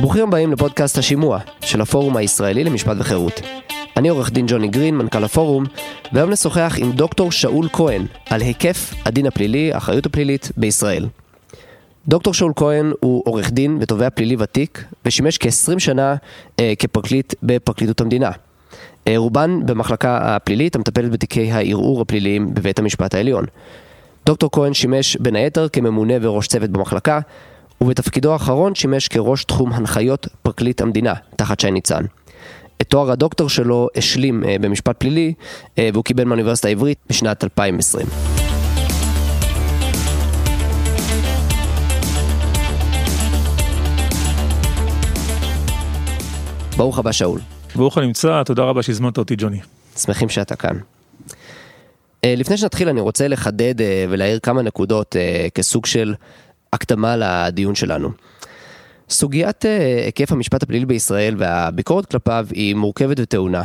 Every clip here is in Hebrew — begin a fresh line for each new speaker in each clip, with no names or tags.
ברוכים הבאים לפודקאסט השימוע של הפורום הישראלי למשפט וחירות. אני עורך דין ג'וני גרין, מנכ"ל הפורום, והיום נשוחח עם דוקטור שאול כהן על היקף הדין הפלילי, האחריות הפלילית, בישראל. דוקטור שאול כהן הוא עורך דין ותובע פלילי ותיק, ושימש כ-20 שנה אה, כפרקליט בפרקליטות המדינה. אה, רובן במחלקה הפלילית המטפלת בתיקי הערעור הפליליים בבית המשפט העליון. דוקטור כהן שימש בין היתר כממונה וראש צוות במחלקה, ובתפקידו האחרון שימש כראש תחום הנחיות פרקליט המדינה, תחת שי ניצן. את תואר הדוקטור שלו השלים אה, במשפט פלילי, אה, והוא קיבל מהאוניברסיטה העברית בשנת 2020. ברוך הבא שאול.
ברוך הנמצא, תודה רבה שהזמנת אותי ג'וני.
שמחים שאתה כאן. אה, לפני שנתחיל אני רוצה לחדד אה, ולהעיר כמה נקודות אה, כסוג של הקדמה לדיון שלנו. סוגיית היקף המשפט הפלילי בישראל והביקורת כלפיו היא מורכבת וטעונה.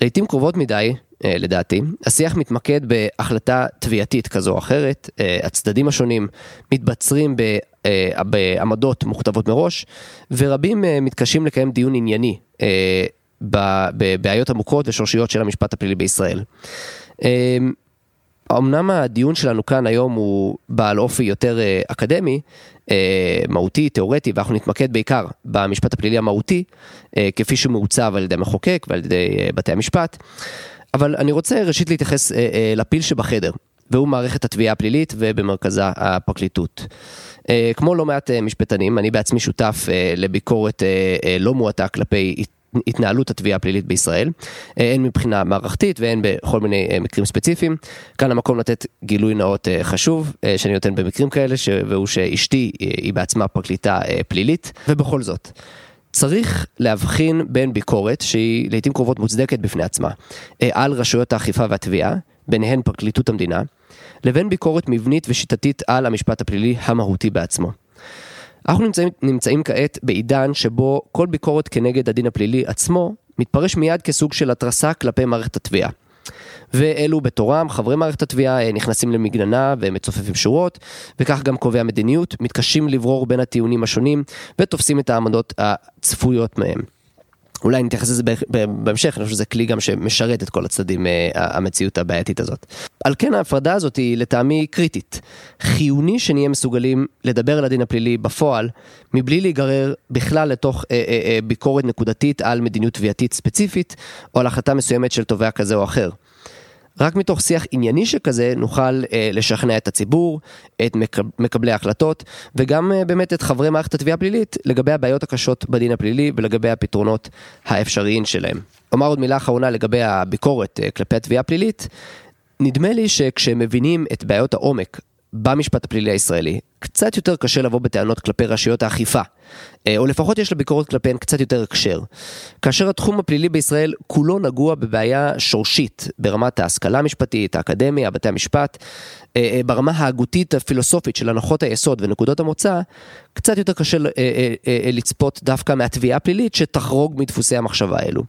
לעיתים קרובות מדי, לדעתי, השיח מתמקד בהחלטה תביעתית כזו או אחרת, הצדדים השונים מתבצרים בעמדות מוכתבות מראש, ורבים מתקשים לקיים דיון ענייני בבעיות עמוקות ושורשיות של המשפט הפלילי בישראל. אמ, אמנם הדיון שלנו כאן היום הוא בעל אופי יותר אה, אקדמי, אה, מהותי, תיאורטי, ואנחנו נתמקד בעיקר במשפט הפלילי המהותי, אה, כפי שהוא מעוצב על ידי המחוקק ועל ידי בתי המשפט. אבל אני רוצה ראשית להתייחס לפיל שבחדר, והוא מערכת התביעה הפלילית ובמרכזה הפרקליטות. כמו לא מעט משפטנים, אני בעצמי שותף לביקורת לא מועטה כלפי התנהלות התביעה הפלילית בישראל, אה, הן מבחינה מערכתית והן בכל מיני אה, מקרים ספציפיים. כאן המקום לתת גילוי נאות אה, חשוב שאני נותן במקרים כאלה, והוא שאשתי היא בעצמה פרקליטה פלילית, ובכל זאת. צריך להבחין בין ביקורת שהיא לעיתים קרובות מוצדקת בפני עצמה על רשויות האכיפה והתביעה, ביניהן פרקליטות המדינה, לבין ביקורת מבנית ושיטתית על המשפט הפלילי המהותי בעצמו. אנחנו נמצאים, נמצאים כעת בעידן שבו כל ביקורת כנגד הדין הפלילי עצמו מתפרש מיד כסוג של התרסה כלפי מערכת התביעה. ואלו בתורם, חברי מערכת התביעה אה, נכנסים למגננה ומצופפים שורות, וכך גם קובעי המדיניות מתקשים לברור בין הטיעונים השונים ותופסים את העמדות הצפויות מהם. אולי נתייחס לזה בהמשך, אני חושב שזה כלי גם שמשרת את כל הצדדים, אה, המציאות הבעייתית הזאת. על כן ההפרדה הזאת היא לטעמי קריטית. חיוני שנהיה מסוגלים לדבר על הדין הפלילי בפועל, מבלי להיגרר בכלל לתוך אה, אה, אה, ביקורת נקודתית על מדיניות תביעתית ספציפית, או על החלטה מסוימת של תובע כזה או אחר. רק מתוך שיח ענייני שכזה נוכל אה, לשכנע את הציבור, את מקבלי ההחלטות וגם אה, באמת את חברי מערכת התביעה הפלילית לגבי הבעיות הקשות בדין הפלילי ולגבי הפתרונות האפשריים שלהם. אומר עוד מילה אחרונה לגבי הביקורת אה, כלפי התביעה הפלילית. נדמה לי שכשמבינים את בעיות העומק במשפט הפלילי הישראלי, קצת יותר קשה לבוא בטענות כלפי רשויות האכיפה, או לפחות יש לביקורת כלפיהן קצת יותר הקשר. כאשר התחום הפלילי בישראל כולו נגוע בבעיה שורשית ברמת ההשכלה המשפטית, האקדמיה, בתי המשפט, אה, אה, ברמה ההגותית הפילוסופית של הנחות היסוד ונקודות המוצא, קצת יותר קשה לצפות דווקא מהתביעה הפלילית שתחרוג מדפוסי המחשבה האלו.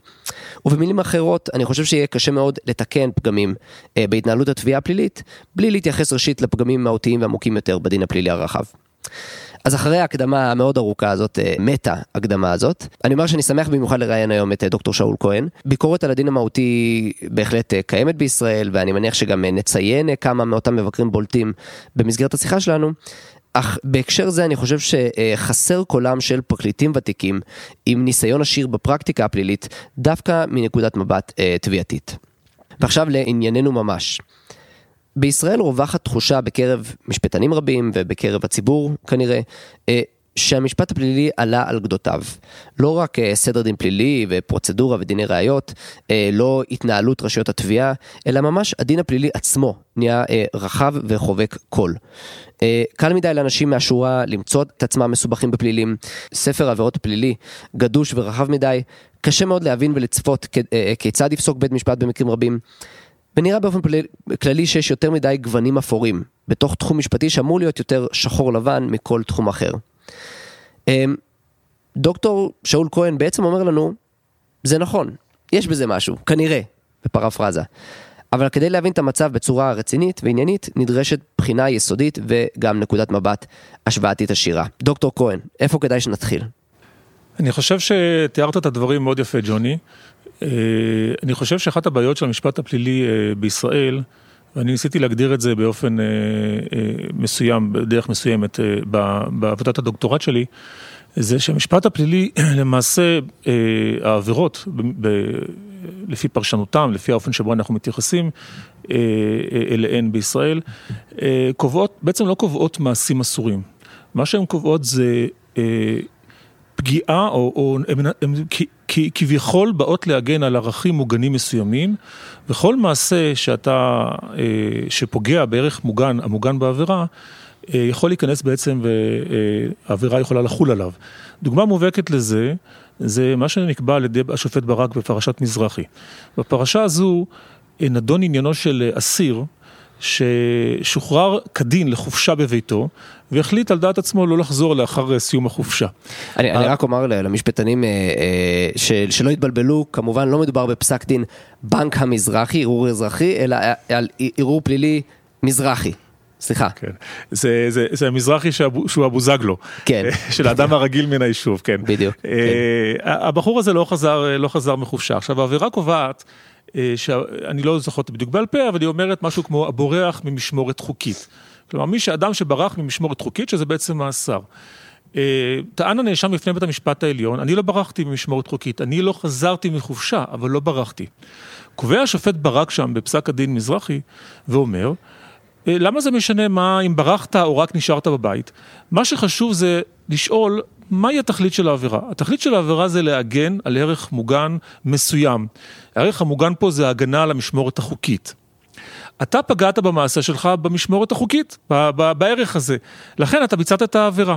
ובמילים אחרות, אני חושב שיהיה קשה מאוד לתקן פגמים בהתנהלות התביעה הפלילית, בלי להתייחס ראשית לפגמים מהותיים ועמוקים יותר בדין הפלילי הרחב. אז אחרי ההקדמה המאוד ארוכה הזאת, אה, מטה הקדמה הזאת, אני אומר שאני שמח במיוחד לראיין היום את אה, דוקטור שאול כהן. ביקורת על הדין המהותי בהחלט אה, קיימת בישראל, ואני מניח שגם נציין כמה מאותם מבקרים בולטים במסגרת השיחה שלנו. אך בהקשר זה אני חושב שחסר קולם של פרקליטים ותיקים עם ניסיון עשיר בפרקטיקה הפלילית, דווקא מנקודת מבט תביעתית. ועכשיו לענייננו ממש. בישראל רווחת תחושה בקרב משפטנים רבים ובקרב הציבור כנראה, אה, שהמשפט הפלילי עלה על גדותיו. לא רק אה, סדר דין פלילי ופרוצדורה ודיני ראיות, אה, לא התנהלות רשויות התביעה, אלא ממש הדין הפלילי עצמו נהיה רחב וחובק כל. קל מדי לאנשים מהשורה למצוא את עצמם מסובכים בפלילים, ספר העבירות הפלילי גדוש ורחב מדי, קשה מאוד להבין ולצפות כיצד יפסוק בית משפט במקרים רבים. ונראה באופן כללי שיש יותר מדי גוונים אפורים בתוך תחום משפטי שאמור להיות יותר שחור לבן מכל תחום אחר. אמ, דוקטור שאול כהן בעצם אומר לנו, זה נכון, יש בזה משהו, כנראה, בפרפרזה. אבל כדי להבין את המצב בצורה רצינית ועניינית, נדרשת בחינה יסודית וגם נקודת מבט השוואתית עשירה. דוקטור כהן, איפה כדאי שנתחיל?
אני חושב שתיארת את הדברים מאוד יפה, ג'וני. אה, אני חושב שאחת הבעיות של המשפט הפלילי אה, בישראל, ואני ניסיתי להגדיר את זה באופן מסוים, בדרך מסוימת, בעבודת הדוקטורט שלי, זה שהמשפט הפלילי, למעשה, העבירות, לפי פרשנותם, לפי האופן שבו אנחנו מתייחסים אליהן בישראל, קובעות, בעצם לא קובעות מעשים אסורים. מה שהן קובעות זה פגיעה, או, או הם כביכול באות להגן על ערכים מוגנים מסוימים, וכל מעשה שאתה, אה, שפוגע בערך מוגן, המוגן בעבירה, אה, יכול להיכנס בעצם והעבירה יכולה לחול עליו. דוגמה מובהקת לזה, זה מה שנקבע על ידי השופט ברק בפרשת מזרחי. בפרשה הזו אה, נדון עניינו של אסיר, ששוחרר כדין לחופשה בביתו, והחליט על דעת עצמו לא לחזור לאחר סיום החופשה.
אני, אני רק אומר למשפטנים אה, אה, שלא יתבלבלו, כמובן לא מדובר בפסק דין בנק המזרחי, ערעור אזרחי, אלא על ערעור פלילי מזרחי. סליחה.
כן. זה, זה, זה המזרחי שאבו, שהוא אבוזגלו.
כן.
של האדם הרגיל מן היישוב, כן.
בדיוק.
כן. הבחור הזה לא חזר, לא חזר מחופשה. עכשיו העבירה קובעת אה, שאני לא זוכר אותה בדיוק בעל פה, אבל היא אומרת משהו כמו הבורח ממשמורת חוקית. כלומר, מי שאדם שברח ממשמורת חוקית, שזה בעצם מאסר. אה, טען הנאשם לפני בית המשפט העליון, אני לא ברחתי ממשמורת חוקית, אני לא חזרתי מחופשה, אבל לא ברחתי. קובע השופט ברק שם בפסק הדין מזרחי, ואומר, אה, למה זה משנה מה אם ברחת או רק נשארת בבית? מה שחשוב זה לשאול מהי התכלית של העבירה? התכלית של העבירה זה להגן על ערך מוגן מסוים. הערך המוגן פה זה הגנה על המשמורת החוקית. אתה פגעת במעשה שלך במשמורת החוקית, בערך הזה. לכן אתה ביצעת את העבירה.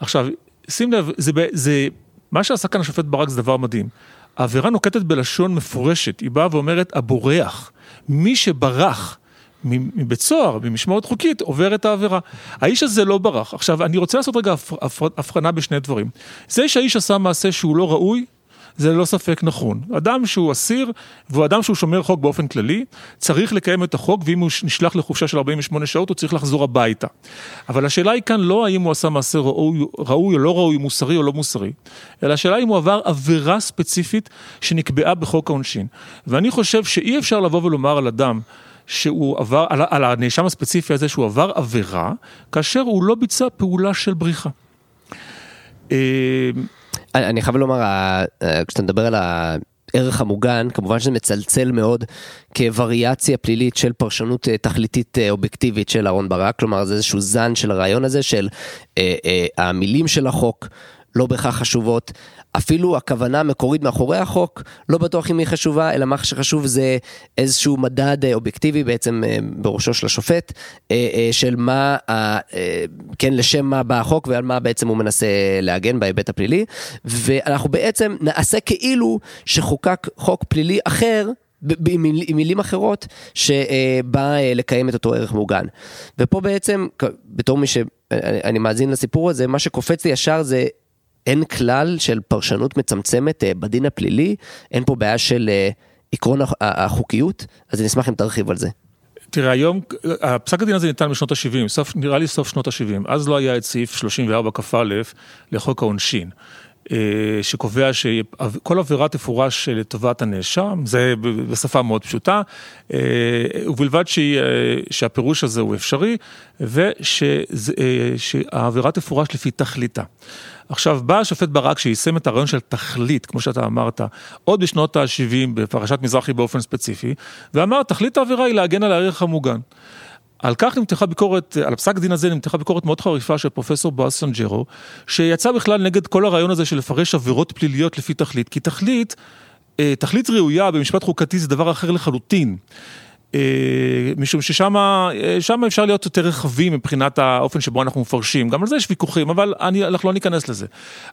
עכשיו, שים לב, זה, זה, מה שעשה כאן השופט ברק זה דבר מדהים. העבירה נוקטת בלשון מפורשת, היא באה ואומרת, הבורח, מי שברח מבית סוהר, ממשמורת חוקית, עובר את העבירה. האיש הזה לא ברח. עכשיו, אני רוצה לעשות רגע הבחנה בשני דברים. זה שהאיש עשה מעשה שהוא לא ראוי, זה ללא ספק נכון. אדם שהוא אסיר, והוא אדם שהוא שומר חוק באופן כללי, צריך לקיים את החוק, ואם הוא נשלח לחופשה של 48 שעות, הוא צריך לחזור הביתה. אבל השאלה היא כאן לא האם הוא עשה מעשה ראוי, ראוי או לא ראוי, מוסרי או לא מוסרי, אלא השאלה אם הוא עבר עבירה ספציפית שנקבעה בחוק העונשין. ואני חושב שאי אפשר לבוא ולומר על אדם, שהוא עבר, על, על הנאשם הספציפי הזה שהוא עבר עבירה, כאשר הוא לא ביצע פעולה של בריחה.
אה, אני חייב לומר, כשאתה מדבר על הערך המוגן, כמובן שזה מצלצל מאוד כווריאציה פלילית של פרשנות אה, תכליתית אה, אובייקטיבית של אהרן ברק, כלומר זה איזשהו זן של הרעיון הזה של המילים של החוק. לא בהכרח חשובות. אפילו הכוונה המקורית מאחורי החוק, לא בטוח אם היא חשובה, אלא מה שחשוב זה איזשהו מדד אה, אובייקטיבי בעצם אה, בראשו של השופט, אה, של מה, כן, לשם מה בא החוק ועל מה בעצם הוא מנסה להגן בהיבט הפלילי, ואנחנו בעצם נעשה כאילו שחוקק חוק פלילי אחר. עם מילים אחרות, שבא לקיים את אותו ערך מוגן. ופה בעצם, בתור מי שאני מאזין לסיפור הזה, מה שקופץ לי ישר זה אין כלל של פרשנות מצמצמת אה, בדין הפלילי, אין פה בעיה של אה, עקרון החוקיות, אז אני אשמח אם תרחיב על זה.
תראה, היום, הפסק הדין הזה ניתן בשנות ה-70, סוף, נראה לי סוף שנות ה-70, אז לא היה את סעיף 34 כ"א לחוק העונשין. אה, שקובע שכל עבירה תפורש לטובת הנאשם, זה בשפה מאוד פשוטה, ובלבד שהפירוש הזה הוא אפשרי, ושהעבירה תפורש לפי תכליתה. עכשיו, בא השופט ברק שיישם את הרעיון של תכלית, כמו שאתה אמרת, עוד בשנות ה-70 בפרשת מזרחי באופן ספציפי, ואמר, תכלית העבירה היא להגן על הערך המוגן. על כך נמתחה ביקורת, על הפסק הדין הזה נמתחה ביקורת מאוד חריפה של פרופסור בועז סנג'רו, שיצא בכלל נגד כל הרעיון הזה של לפרש עבירות פליליות לפי תכלית, כי תכלית, אה, תכלית ראויה במשפט חוקתי זה דבר אחר לחלוטין. אה, משום ששם אה, אפשר להיות יותר רחבים מבחינת האופן שבו אנחנו מפרשים, גם על זה יש ויכוחים, אבל אני, אנחנו לא ניכנס לזה.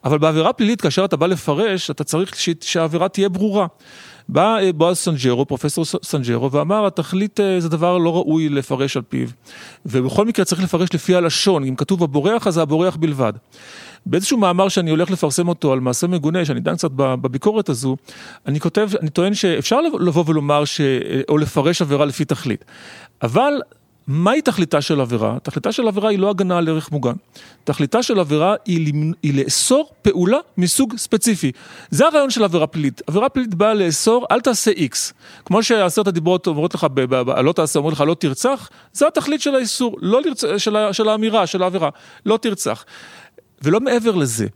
אבל בעבירה פלילית, כאשר אתה בא לפרש, אתה צריך שהעבירה תהיה ברורה. בא אה, בועז סנג'רו, פרופסור סנג'רו, ואמר, התכלית זה דבר לא ראוי לפרש על פיו. ובכל מקרה צריך לפרש לפי הלשון, אם כתוב הבורח, אז הבורח בלבד. באיזשהו מאמר שאני הולך לפרסם אותו על מעשה מגונה, שאני דן קצת בביקורת הזו, אני כותב, אני טוען שאפשר לבוא ולומר, ש... או לפרש עבירה לפי תכלית. אבל מהי תכליתה של עבירה? תכליתה של עבירה היא לא הגנה על ערך מוגן. תכליתה של עבירה היא, למנ... היא לאסור פעולה מסוג ספציפי. זה הרעיון של עבירה פלילית. עבירה פלילית באה לאסור, אל תעשה איקס. כמו שעשרת הדיברות אומרות לך, ב- ב- לא תעשה, אומרות לך לא תרצח, זה התכלית של האיסור, לא לרצ... של, ה... של האמירה, של העבירה, לא תרצח. ולא מעבר לזה.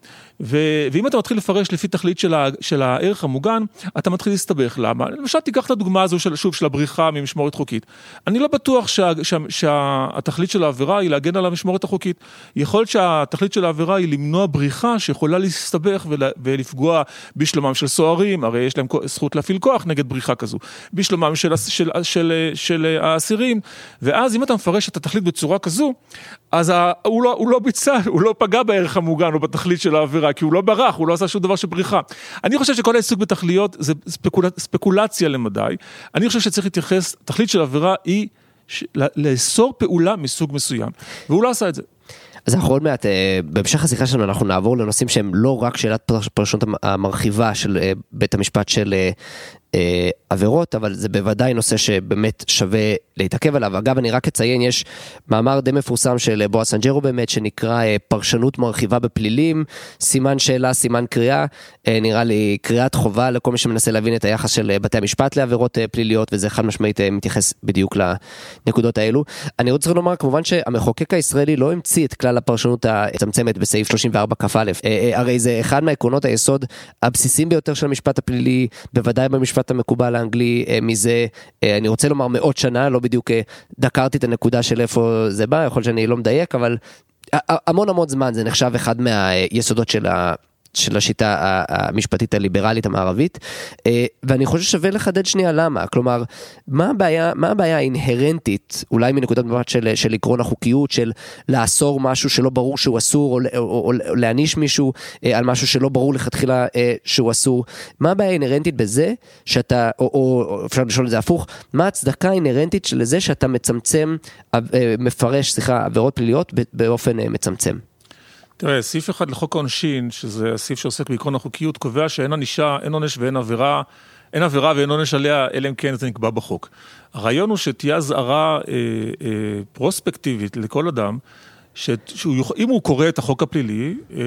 ו, ואם אתה מתחיל לפרש לפי תכלית של, ה, של הערך המוגן, אתה מתחיל להסתבך. למה? למשל תיקח את הדוגמה הזו של, שוב, של הבריחה ממשמורת חוקית. אני לא בטוח שה, שה, שהתכלית של העבירה היא להגן על המשמורת החוקית. יכול להיות שהתכלית של העבירה היא למנוע בריחה שיכולה להסתבך ול, ולפגוע בשלומם של סוהרים, הרי יש להם זכות להפעיל כוח נגד בריחה כזו, בשלומם של, של, של, של, של האסירים, ואז אם אתה מפרש את התכלית בצורה כזו, אז ה, הוא, לא, הוא לא ביצע, הוא לא פגע בערך המוגן או בתכלית של העבירה. כי הוא לא ברח, הוא לא עשה שום דבר של בריחה. אני חושב שכל העיסוק בתכליות זה ספקול... ספקולציה למדי. אני חושב שצריך להתייחס, תכלית של עבירה היא ש... לאסור פעולה מסוג מסוים, והוא לא עשה את זה.
אז אנחנו עוד מעט, אה, בהמשך השיחה שלנו אנחנו נעבור לנושאים שהם לא רק שאלת פרשנות המרחיבה של אה, בית המשפט של אה, עבירות, אבל זה בוודאי נושא שבאמת שווה להתעכב עליו. אגב, אני רק אציין, יש מאמר די מפורסם של בועז סנג'רו באמת, שנקרא אה, פרשנות מרחיבה בפלילים, סימן שאלה, סימן קריאה, אה, נראה לי קריאת חובה לכל מי שמנסה להבין את היחס של בתי המשפט לעבירות אה, פליליות, וזה חד משמעית אה, מתייחס בדיוק לנקודות האלו. אני רוצה לומר כמובן שהמחוקק הישראלי לא המציא את כלל הפרשנות המצמצמת בסעיף 34 כ"א, אה, אה, הרי זה אחד מעקרונות היסוד הבסיסיים ביותר של המשפט הפלילי, בוודאי במשפט המקובל האנגלי אה, מזה, אה, אני רוצה לומר מאות שנה, לא בדיוק אה, דקרתי את הנקודה של איפה זה בא, יכול שאני לא מדייק, אבל המון המון זמן זה נחשב אחד מהיסודות של ה... של השיטה המשפטית הליברלית המערבית, אה, ואני חושב ששווה לחדד שנייה למה, כלומר, מה הבעיה, מה הבעיה האינהרנטית, אולי מנקודת מבט של, של עקרון החוקיות, של לאסור משהו שלא ברור שהוא אסור, או, או, או, להעניש מישהו אה, על משהו שלא ברור לכתחילה אה, שהוא אסור, מה הבעיה האינהרנטית בזה שאתה, או, או אפשר לשאול את זה הפוך, מה ההצדקה האינהרנטית לזה שאתה מצמצם, מפרש, סליחה, עבירות פליליות באופן מצמצם?
תראה, סעיף אחד לחוק העונשין, שזה הסעיף שעוסק בעקרון החוקיות, קובע שאין ענישה, אין עונש ואין עבירה, אין עבירה ואין עונש עליה, אלא אם כן זה נקבע בחוק. הרעיון הוא שתהיה אזהרה אה, אה, פרוספקטיבית לכל אדם, שאם הוא קורא את החוק הפלילי, אה,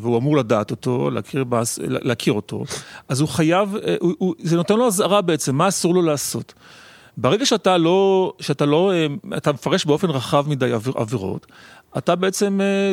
והוא אמור לדעת אותו, להכיר, בס, להכיר אותו, אז הוא חייב, אה, הוא, הוא, זה נותן לו אזהרה בעצם, מה אסור לו לעשות. ברגע שאתה לא, שאתה לא, אה, אתה מפרש באופן רחב מדי עביר, עבירות, אתה בעצם אה,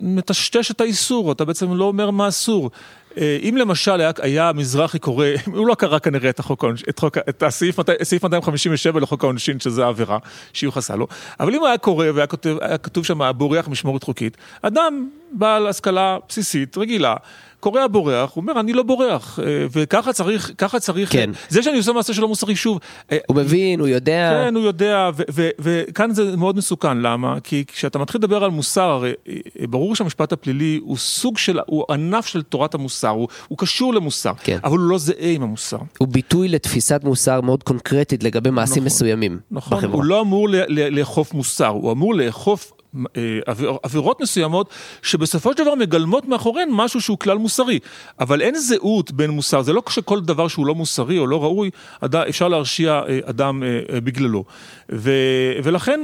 מטשטש את האיסור, אתה בעצם לא אומר מה אסור. אה, אם למשל היה, היה מזרחי קורא, הוא לא קרא כנראה את, החוק, את, חוק, את הסעיף, סעיף 257 לחוק העונשין, שזה העבירה שיוחסה לו, אבל אם הוא היה קורא והיה כתוב, כתוב שם בורח משמורת חוקית, אדם בעל השכלה בסיסית, רגילה, קורא בורח, הוא אומר, אני לא בורח, אה, וככה צריך, ככה צריך,
כן.
זה שאני עושה מעשה שלא מוסרי, שוב.
אה, הוא מבין, הוא יודע.
כן, הוא יודע, וכאן זה מאוד מסוכן, למה? כי כשאתה מתחיל לדבר על מוסר, הרי אה, ברור שהמשפט הפלילי הוא סוג של, הוא ענף של תורת המוסר, הוא, הוא קשור למוסר, כן. אבל הוא לא זהה עם המוסר.
הוא ביטוי לתפיסת מוסר מאוד קונקרטית לגבי מעשים נכון, מסוימים
נכון,
בחברה.
הוא לא אמור לאכוף מוסר, הוא אמור לאכוף אה, עבירות מסוימות שבסופו של דבר מגלמות מאחוריהן משהו שהוא כלל מוסרי. אבל אין זהות בין מוסר, זה לא שכל דבר שהוא לא מוסרי או לא ראוי, אפשר להרשיע אה, אדם אה, בגללו. ו, ולכן,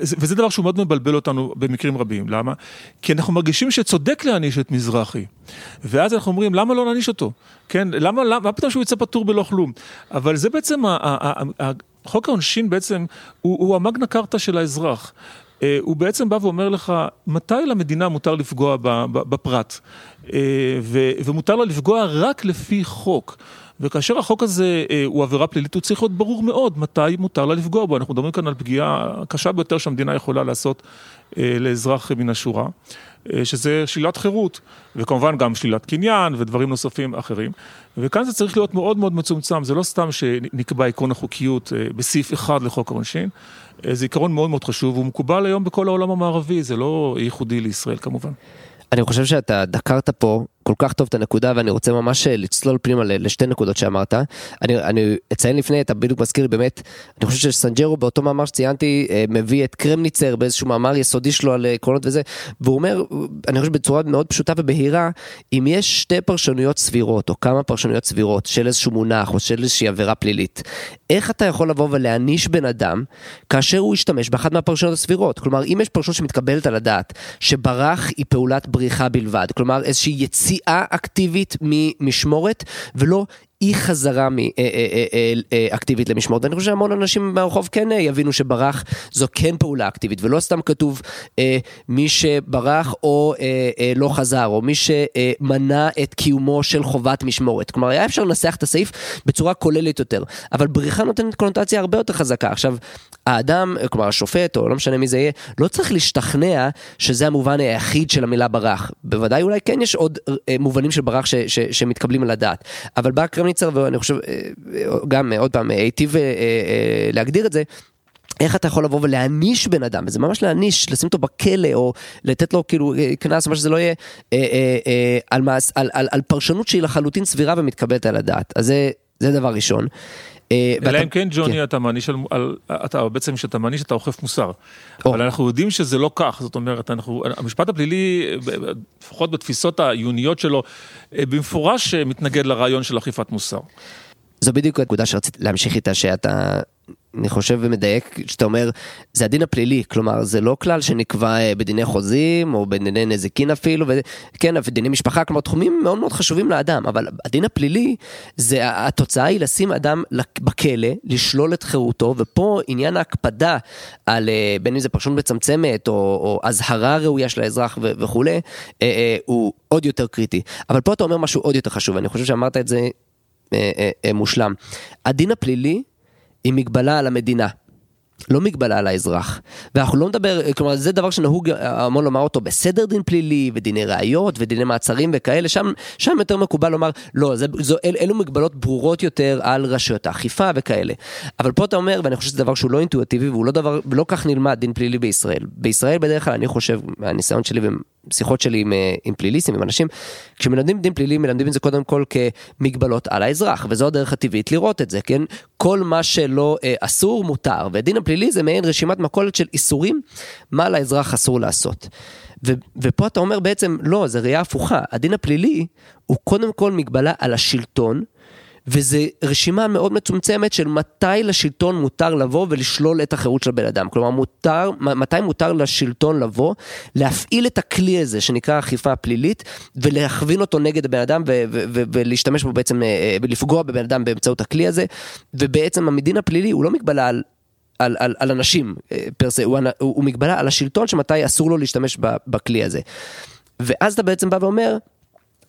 וזה דבר שהוא מאוד מבלבל אותנו במקרים רבים. למה? כי אנחנו מרגישים שצודק להעניש את מזרחי. ואז אנחנו אומרים, למה לא נעניש אותו? כן, למה, למה, מה פתאום שהוא יצא פטור בלא כלום? אבל זה בעצם, חוק העונשין בעצם הוא, הוא המגנה קרתא של האזרח. אה, הוא בעצם בא ואומר לך, מתי למדינה מותר לפגוע בפרט? אה, ומותר לה לפגוע רק לפי חוק. וכאשר החוק הזה אה, הוא עבירה פלילית, הוא צריך להיות ברור מאוד מתי מותר לה לפגוע בו. אנחנו מדברים כאן על פגיעה קשה ביותר שהמדינה יכולה לעשות לאזרח מן השורה, שזה שלילת חירות, וכמובן גם שלילת קניין ודברים נוספים אחרים. וכאן זה צריך להיות מאוד מאוד מצומצם, זה לא סתם שנקבע עקרון החוקיות בסעיף אחד לחוק העונשין. זה עיקרון מאוד מאוד חשוב, והוא מקובל היום בכל העולם המערבי, זה לא ייחודי לישראל כמובן.
אני חושב שאתה דקרת פה כל כך טוב את הנקודה ואני רוצה ממש אה, לצלול פנימה לשתי נקודות שאמרת. אני, אני אציין לפני, אתה בדיוק מזכיר לי באמת, אני חושב שסנג'רו באותו מאמר שציינתי אה, מביא את קרמניצר באיזשהו מאמר יסודי שלו על עקרונות וזה, והוא אומר, אני חושב בצורה מאוד פשוטה ובהירה, אם יש שתי פרשנויות סבירות או כמה פרשנויות סבירות של איזשהו מונח או של איזושהי עבירה פלילית, איך אתה יכול לבוא ולהעניש בן אדם כאשר הוא ישתמש באחת מהפרשנויות הסבירות? כלומר, אם יש פרשנות שמתקבלת על הדעת שברח היא פעולת בריחה בלבד, כלומר איזושהי יציאה אקטיבית ממשמורת ולא אי חזרה אקטיבית למשמורת ואני חושב שהמון אנשים מהרחוב כן יבינו שברח זו כן פעולה אקטיבית ולא סתם כתוב מי שברח או לא חזר או מי שמנע את קיומו של חובת משמורת. כלומר היה אפשר לנסח את הסעיף בצורה כוללת יותר אבל בריחה נותנת קונוטציה הרבה יותר חזקה. עכשיו האדם כלומר השופט או לא משנה מי זה יהיה לא צריך להשתכנע שזה המובן היחיד של המילה ברח. בוודאי אולי כן יש עוד מובנים של ברח שמתקבלים על הדעת. אבל בא קרמניצר ואני חושב גם עוד פעם היטיב להגדיר את זה. איך אתה יכול לבוא ולהעניש בן אדם, וזה ממש להעניש, לשים אותו בכלא או לתת לו כאילו קנס, מה שזה לא יהיה, אה, אה, אה, על, מס, על, על, על פרשנות שהיא לחלוטין סבירה ומתקבלת על הדעת. אז זה, זה דבר ראשון.
אלא אם כן ג'וני כן. אתה מעניש על, על, אתה בעצם כשאתה מעניש אתה אוכף מוסר. או. אבל אנחנו יודעים שזה לא כך, זאת אומרת, אנחנו, המשפט הפלילי, לפחות בתפיסות העיוניות שלו, במפורש מתנגד לרעיון של אכיפת מוסר.
זו בדיוק הנקודה שרציתי להמשיך איתה, שאתה אני חושב ומדייק שאתה אומר זה הדין הפלילי כלומר זה לא כלל שנקבע אה, בדיני חוזים או בדיני נזיקין אפילו וכן בדיני משפחה כלומר תחומים מאוד מאוד חשובים לאדם אבל הדין הפלילי זה התוצאה היא לשים אדם בכלא לשלול את חירותו ופה עניין ההקפדה על אה, בין אם זה פרשנות מצמצמת או, או אזהרה ראויה של האזרח ו- וכולי אה, הוא עוד יותר קריטי. אבל פה אתה אומר משהו עוד יותר חשוב אני חושב שאמרת את זה מושלם. הדין הפלילי היא מגבלה על המדינה. לא מגבלה על האזרח. ואנחנו לא נדבר, כלומר זה דבר שנהוג המון לומר אותו בסדר דין פלילי ודיני ראיות ודיני מעצרים וכאלה, שם, שם יותר מקובל לומר לא, זה, זו, אל, אלו מגבלות ברורות יותר על רשויות האכיפה וכאלה. אבל פה אתה אומר, ואני חושב שזה דבר שהוא לא אינטואיטיבי והוא לא דבר, ולא כך נלמד דין פלילי בישראל. בישראל בדרך כלל אני חושב, מהניסיון שלי שיחות שלי עם, אה, עם פליליסטים, עם אנשים, כשמלמדים דין פלילי מלמדים את זה קודם כל כמגבלות על האזרח, וזו הדרך הטבעית לראות את זה, כן? כל מה שלא אה, אסור מותר, ודין הפלילי זה מעין רשימת מכולת של איסורים, מה לאזרח אסור לעשות. ו, ופה אתה אומר בעצם, לא, זה ראייה הפוכה, הדין הפלילי הוא קודם כל מגבלה על השלטון, וזה רשימה מאוד מצומצמת של מתי לשלטון מותר לבוא ולשלול את החירות של הבן אדם. כלומר, מותר, מתי מותר לשלטון לבוא, להפעיל את הכלי הזה שנקרא אכיפה פלילית, ולהכווין אותו נגד הבן אדם ולהשתמש בו בעצם, אה, ולפגוע בבן אדם באמצעות הכלי הזה, ובעצם המדין הפלילי הוא לא מגבלה על... על, על, על אנשים אה, פרסה, הוא, הוא, הוא מגבלה על השלטון שמתי אסור לו להשתמש בכלי הזה. ואז אתה בעצם בא ואומר,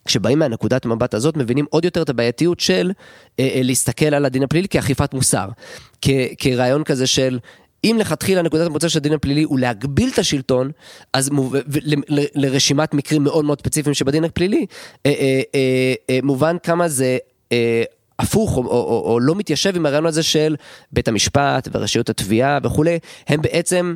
כשבאים מהנקודת מבט הזאת מבינים עוד יותר את הבעייתיות של אה, אה, להסתכל על הדין הפלילי כאכיפת מוסר, כ, כרעיון כזה של אם לכתחילה נקודת המוצא של הדין הפלילי הוא להגביל את השלטון, אז מוב... ל, ל, לרשימת מקרים מאוד מאוד ספציפיים שבדין הפלילי, אה, אה, אה, אה, מובן כמה זה אה, הפוך או, או, או, או לא מתיישב עם הרעיון הזה של בית המשפט ורשויות התביעה וכולי, הם בעצם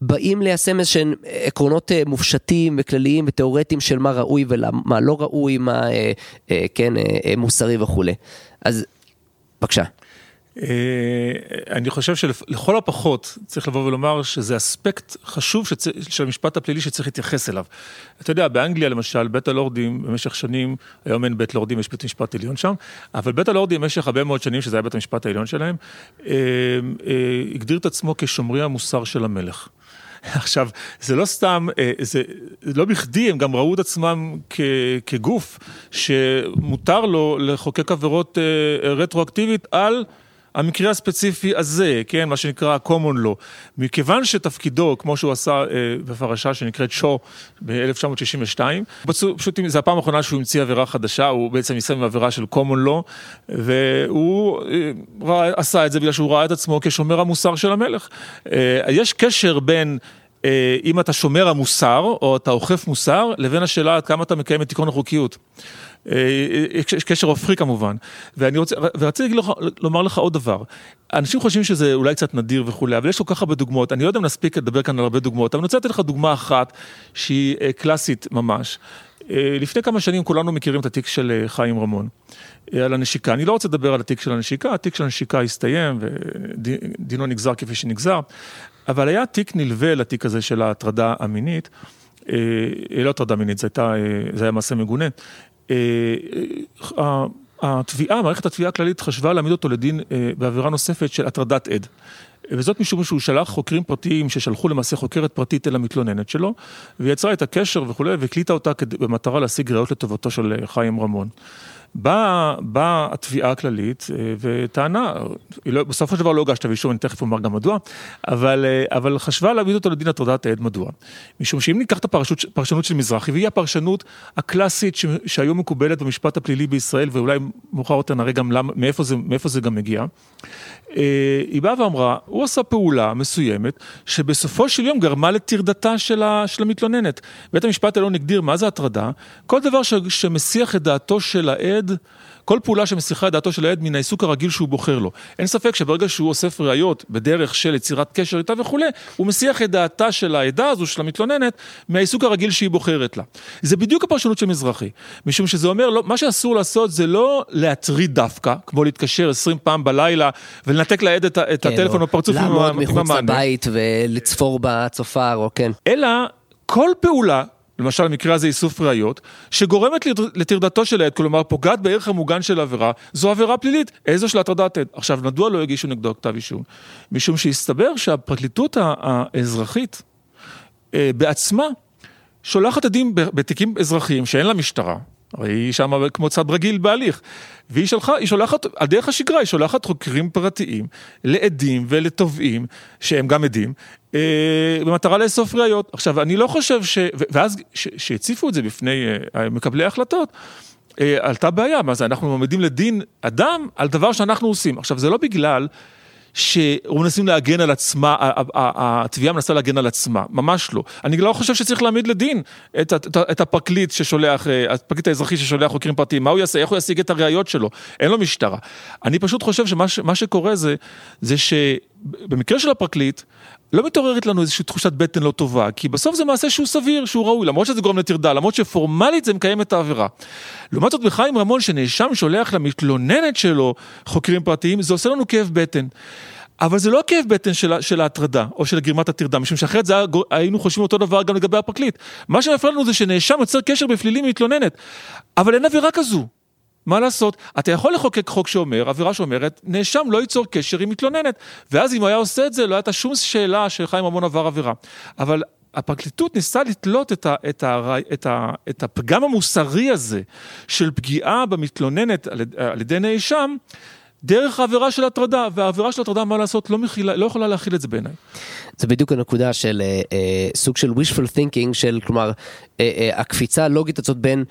באים ליישם איזשהם עקרונות אה, מופשטים וכלליים ותיאורטיים של מה ראוי ומה לא ראוי, מה אה, אה, כן, מוסרי וכולי. אז בבקשה.
אני חושב שלכל הפחות צריך לבוא ולומר שזה אספקט חשוב. של המשפט הפלילי שצריך להתייחס אליו. אתה יודע, באנגליה למשל, בית הלורדים במשך שנים, היום אין בית לורדים, יש בית משפט עליון שם, אבל בית הלורדים במשך הרבה מאוד שנים, שזה היה בית המשפט העליון שלהם, הגדיר את עצמו כשומרי המוסר של המלך. עכשיו, זה לא סתם, אה, זה לא בכדי, הם גם ראו את עצמם כ, כגוף שמותר לו לחוקק עבירות אה, רטרואקטיבית על... המקרה הספציפי הזה, כן, מה שנקרא common law, מכיוון שתפקידו, כמו שהוא עשה אה, בפרשה שנקראת שו ב-1962, פשוט זו הפעם האחרונה שהוא המציא עבירה חדשה, הוא בעצם יישם עבירה של common law, והוא אה, ראה, עשה את זה בגלל שהוא ראה את עצמו כשומר המוסר של המלך. אה, יש קשר בין... אה, אם אתה שומר המוסר, או אתה אוכף מוסר, לבין השאלה עד כמה אתה מקיים את עקרון החוקיות. יש אה, אה, קשר הופכי כמובן. ואני רוצה, ורציתי לומר לך עוד דבר. אנשים חושבים שזה אולי קצת נדיר וכולי, אבל יש כל כך הרבה דוגמאות. אני לא יודע אם נספיק לדבר כאן על הרבה דוגמאות, אבל אני רוצה לתת לך דוגמה אחת שהיא קלאסית ממש. לפני כמה שנים כולנו מכירים את התיק של חיים רמון על הנשיקה. אני לא רוצה לדבר על התיק של הנשיקה, התיק של הנשיקה הסתיים ודינו נגזר כפי שנגזר, אבל היה תיק נלווה לתיק הזה של ההטרדה המינית, לא הטרדה מינית, זה, הייתה, זה היה מעשה מגונה. התביעה, מערכת התביעה הכללית חשבה להעמיד אותו לדין בעבירה נוספת של הטרדת עד. וזאת משום שהוא שלח חוקרים פרטיים ששלחו למעשה חוקרת פרטית אל המתלוננת שלו, ויצרה את הקשר וכולי, והקליטה אותה במטרה להשיג ראיות לטובתו של חיים רמון. באה בא התביעה הכללית אה, וטענה, לא, בסופו של דבר לא הוגש כתב אישום, אני תכף אומר גם מדוע, אבל, אה, אבל חשבה להעמיד אותו לדין הטרדת עד, מדוע? משום שאם ניקח את הפרשנות של מזרחי, והיא הפרשנות הקלאסית שהיום מקובלת במשפט הפלילי בישראל, ואולי מאוחר יותר נראה גם למה, מאיפה זה, מאיפה זה גם מגיע, אה, היא באה ואמרה, הוא עשה פעולה מסוימת, שבסופו של יום גרמה לטרדתה של, ה, של המתלוננת. בית המשפט העליון הגדיר מה זה הטרדה, כל דבר ש, שמסיח את דעתו של העד, כל פעולה שמסיחה את דעתו של העד מן העיסוק הרגיל שהוא בוחר לו. אין ספק שברגע שהוא אוסף ראיות בדרך של יצירת קשר איתה וכולי, הוא מסיח את דעתה של העדה הזו, של המתלוננת, מהעיסוק הרגיל שהיא בוחרת לה. זה בדיוק הפרשנות של מזרחי, משום שזה אומר, לא, מה שאסור לעשות זה לא להטריד דווקא, כמו להתקשר 20 פעם בלילה ולנתק לעד את, את כן, הטלפון בפרצוף
עם המענה. לעמוד מחוץ לבית ולצפור בצופר, או כן.
אלא כל פעולה למשל במקרה הזה איסוף ראיות, שגורמת לטרדתו של העד, כלומר פוגעת בערך המוגן של העבירה, זו עבירה פלילית, איזו של הטרדת עד. עכשיו, מדוע לא הגישו נגדו כתב אישום? משום שהסתבר שהפרקליטות האזרחית אה, בעצמה שולחת עדים בתיקים אזרחיים שאין לה משטרה, הרי היא שם כמו צד רגיל בהליך. והיא שלחה, היא שולחת, על דרך השגרה, היא שולחת חוקרים פרטיים לעדים ולתובעים, שהם גם עדים, במטרה לאסוף ראיות. עכשיו, אני לא חושב ש... ואז שהציפו את זה בפני אה, מקבלי ההחלטות, אה, עלתה בעיה, מה זה, אנחנו מעמידים לדין אדם על דבר שאנחנו עושים. עכשיו, זה לא בגלל... שמנסים להגן על עצמה, התביעה מנסה להגן על עצמה, ממש לא. אני לא חושב שצריך להעמיד לדין את, את, את הפרקליט ששולח, אה, הפרקליט האזרחי ששולח חוקרים פרטיים, מה הוא יעשה, איך הוא ישיג את הראיות שלו, אין לו משטרה. אני פשוט חושב שמה שקורה זה, זה שבמקרה של הפרקליט, לא מתעוררת לנו איזושהי תחושת בטן לא טובה, כי בסוף זה מעשה שהוא סביר, שהוא ראוי, למרות שזה גורם לטרדה, למרות שפורמלית זה מקיים את העבירה. לעומת זאת בחיים רמון, שנאשם שולח למתלוננת שלו חוקרים פרטיים, זה עושה לנו כאב בטן. אבל זה לא כאב בטן של, של ההטרדה, או של גרימת הטרדה, משום שאחרת זה היינו חושבים אותו דבר גם לגבי הפרקליט. מה שמפריע לנו זה שנאשם יוצר קשר בפלילים עם מתלוננת, אבל אין עבירה כזו. מה לעשות? אתה יכול לחוקק חוק שאומר, עבירה שאומרת, נאשם לא ייצור קשר עם מתלוננת. ואז אם הוא היה עושה את זה, לא הייתה שום שאלה שחיים רמון עבר עבירה. אבל הפרקליטות ניסתה לתלות את, ה, את, ה, את, ה, את הפגם המוסרי הזה של פגיעה במתלוננת על, על ידי נאשם, דרך העבירה של הטרדה, והעבירה של הטרדה, מה לעשות, לא, מכילה, לא יכולה להכיל את זה בעיניי.
זה בדיוק הנקודה של אה, אה, סוג של wishful thinking, של כלומר, אה, אה, הקפיצה הלוגית הזאת בין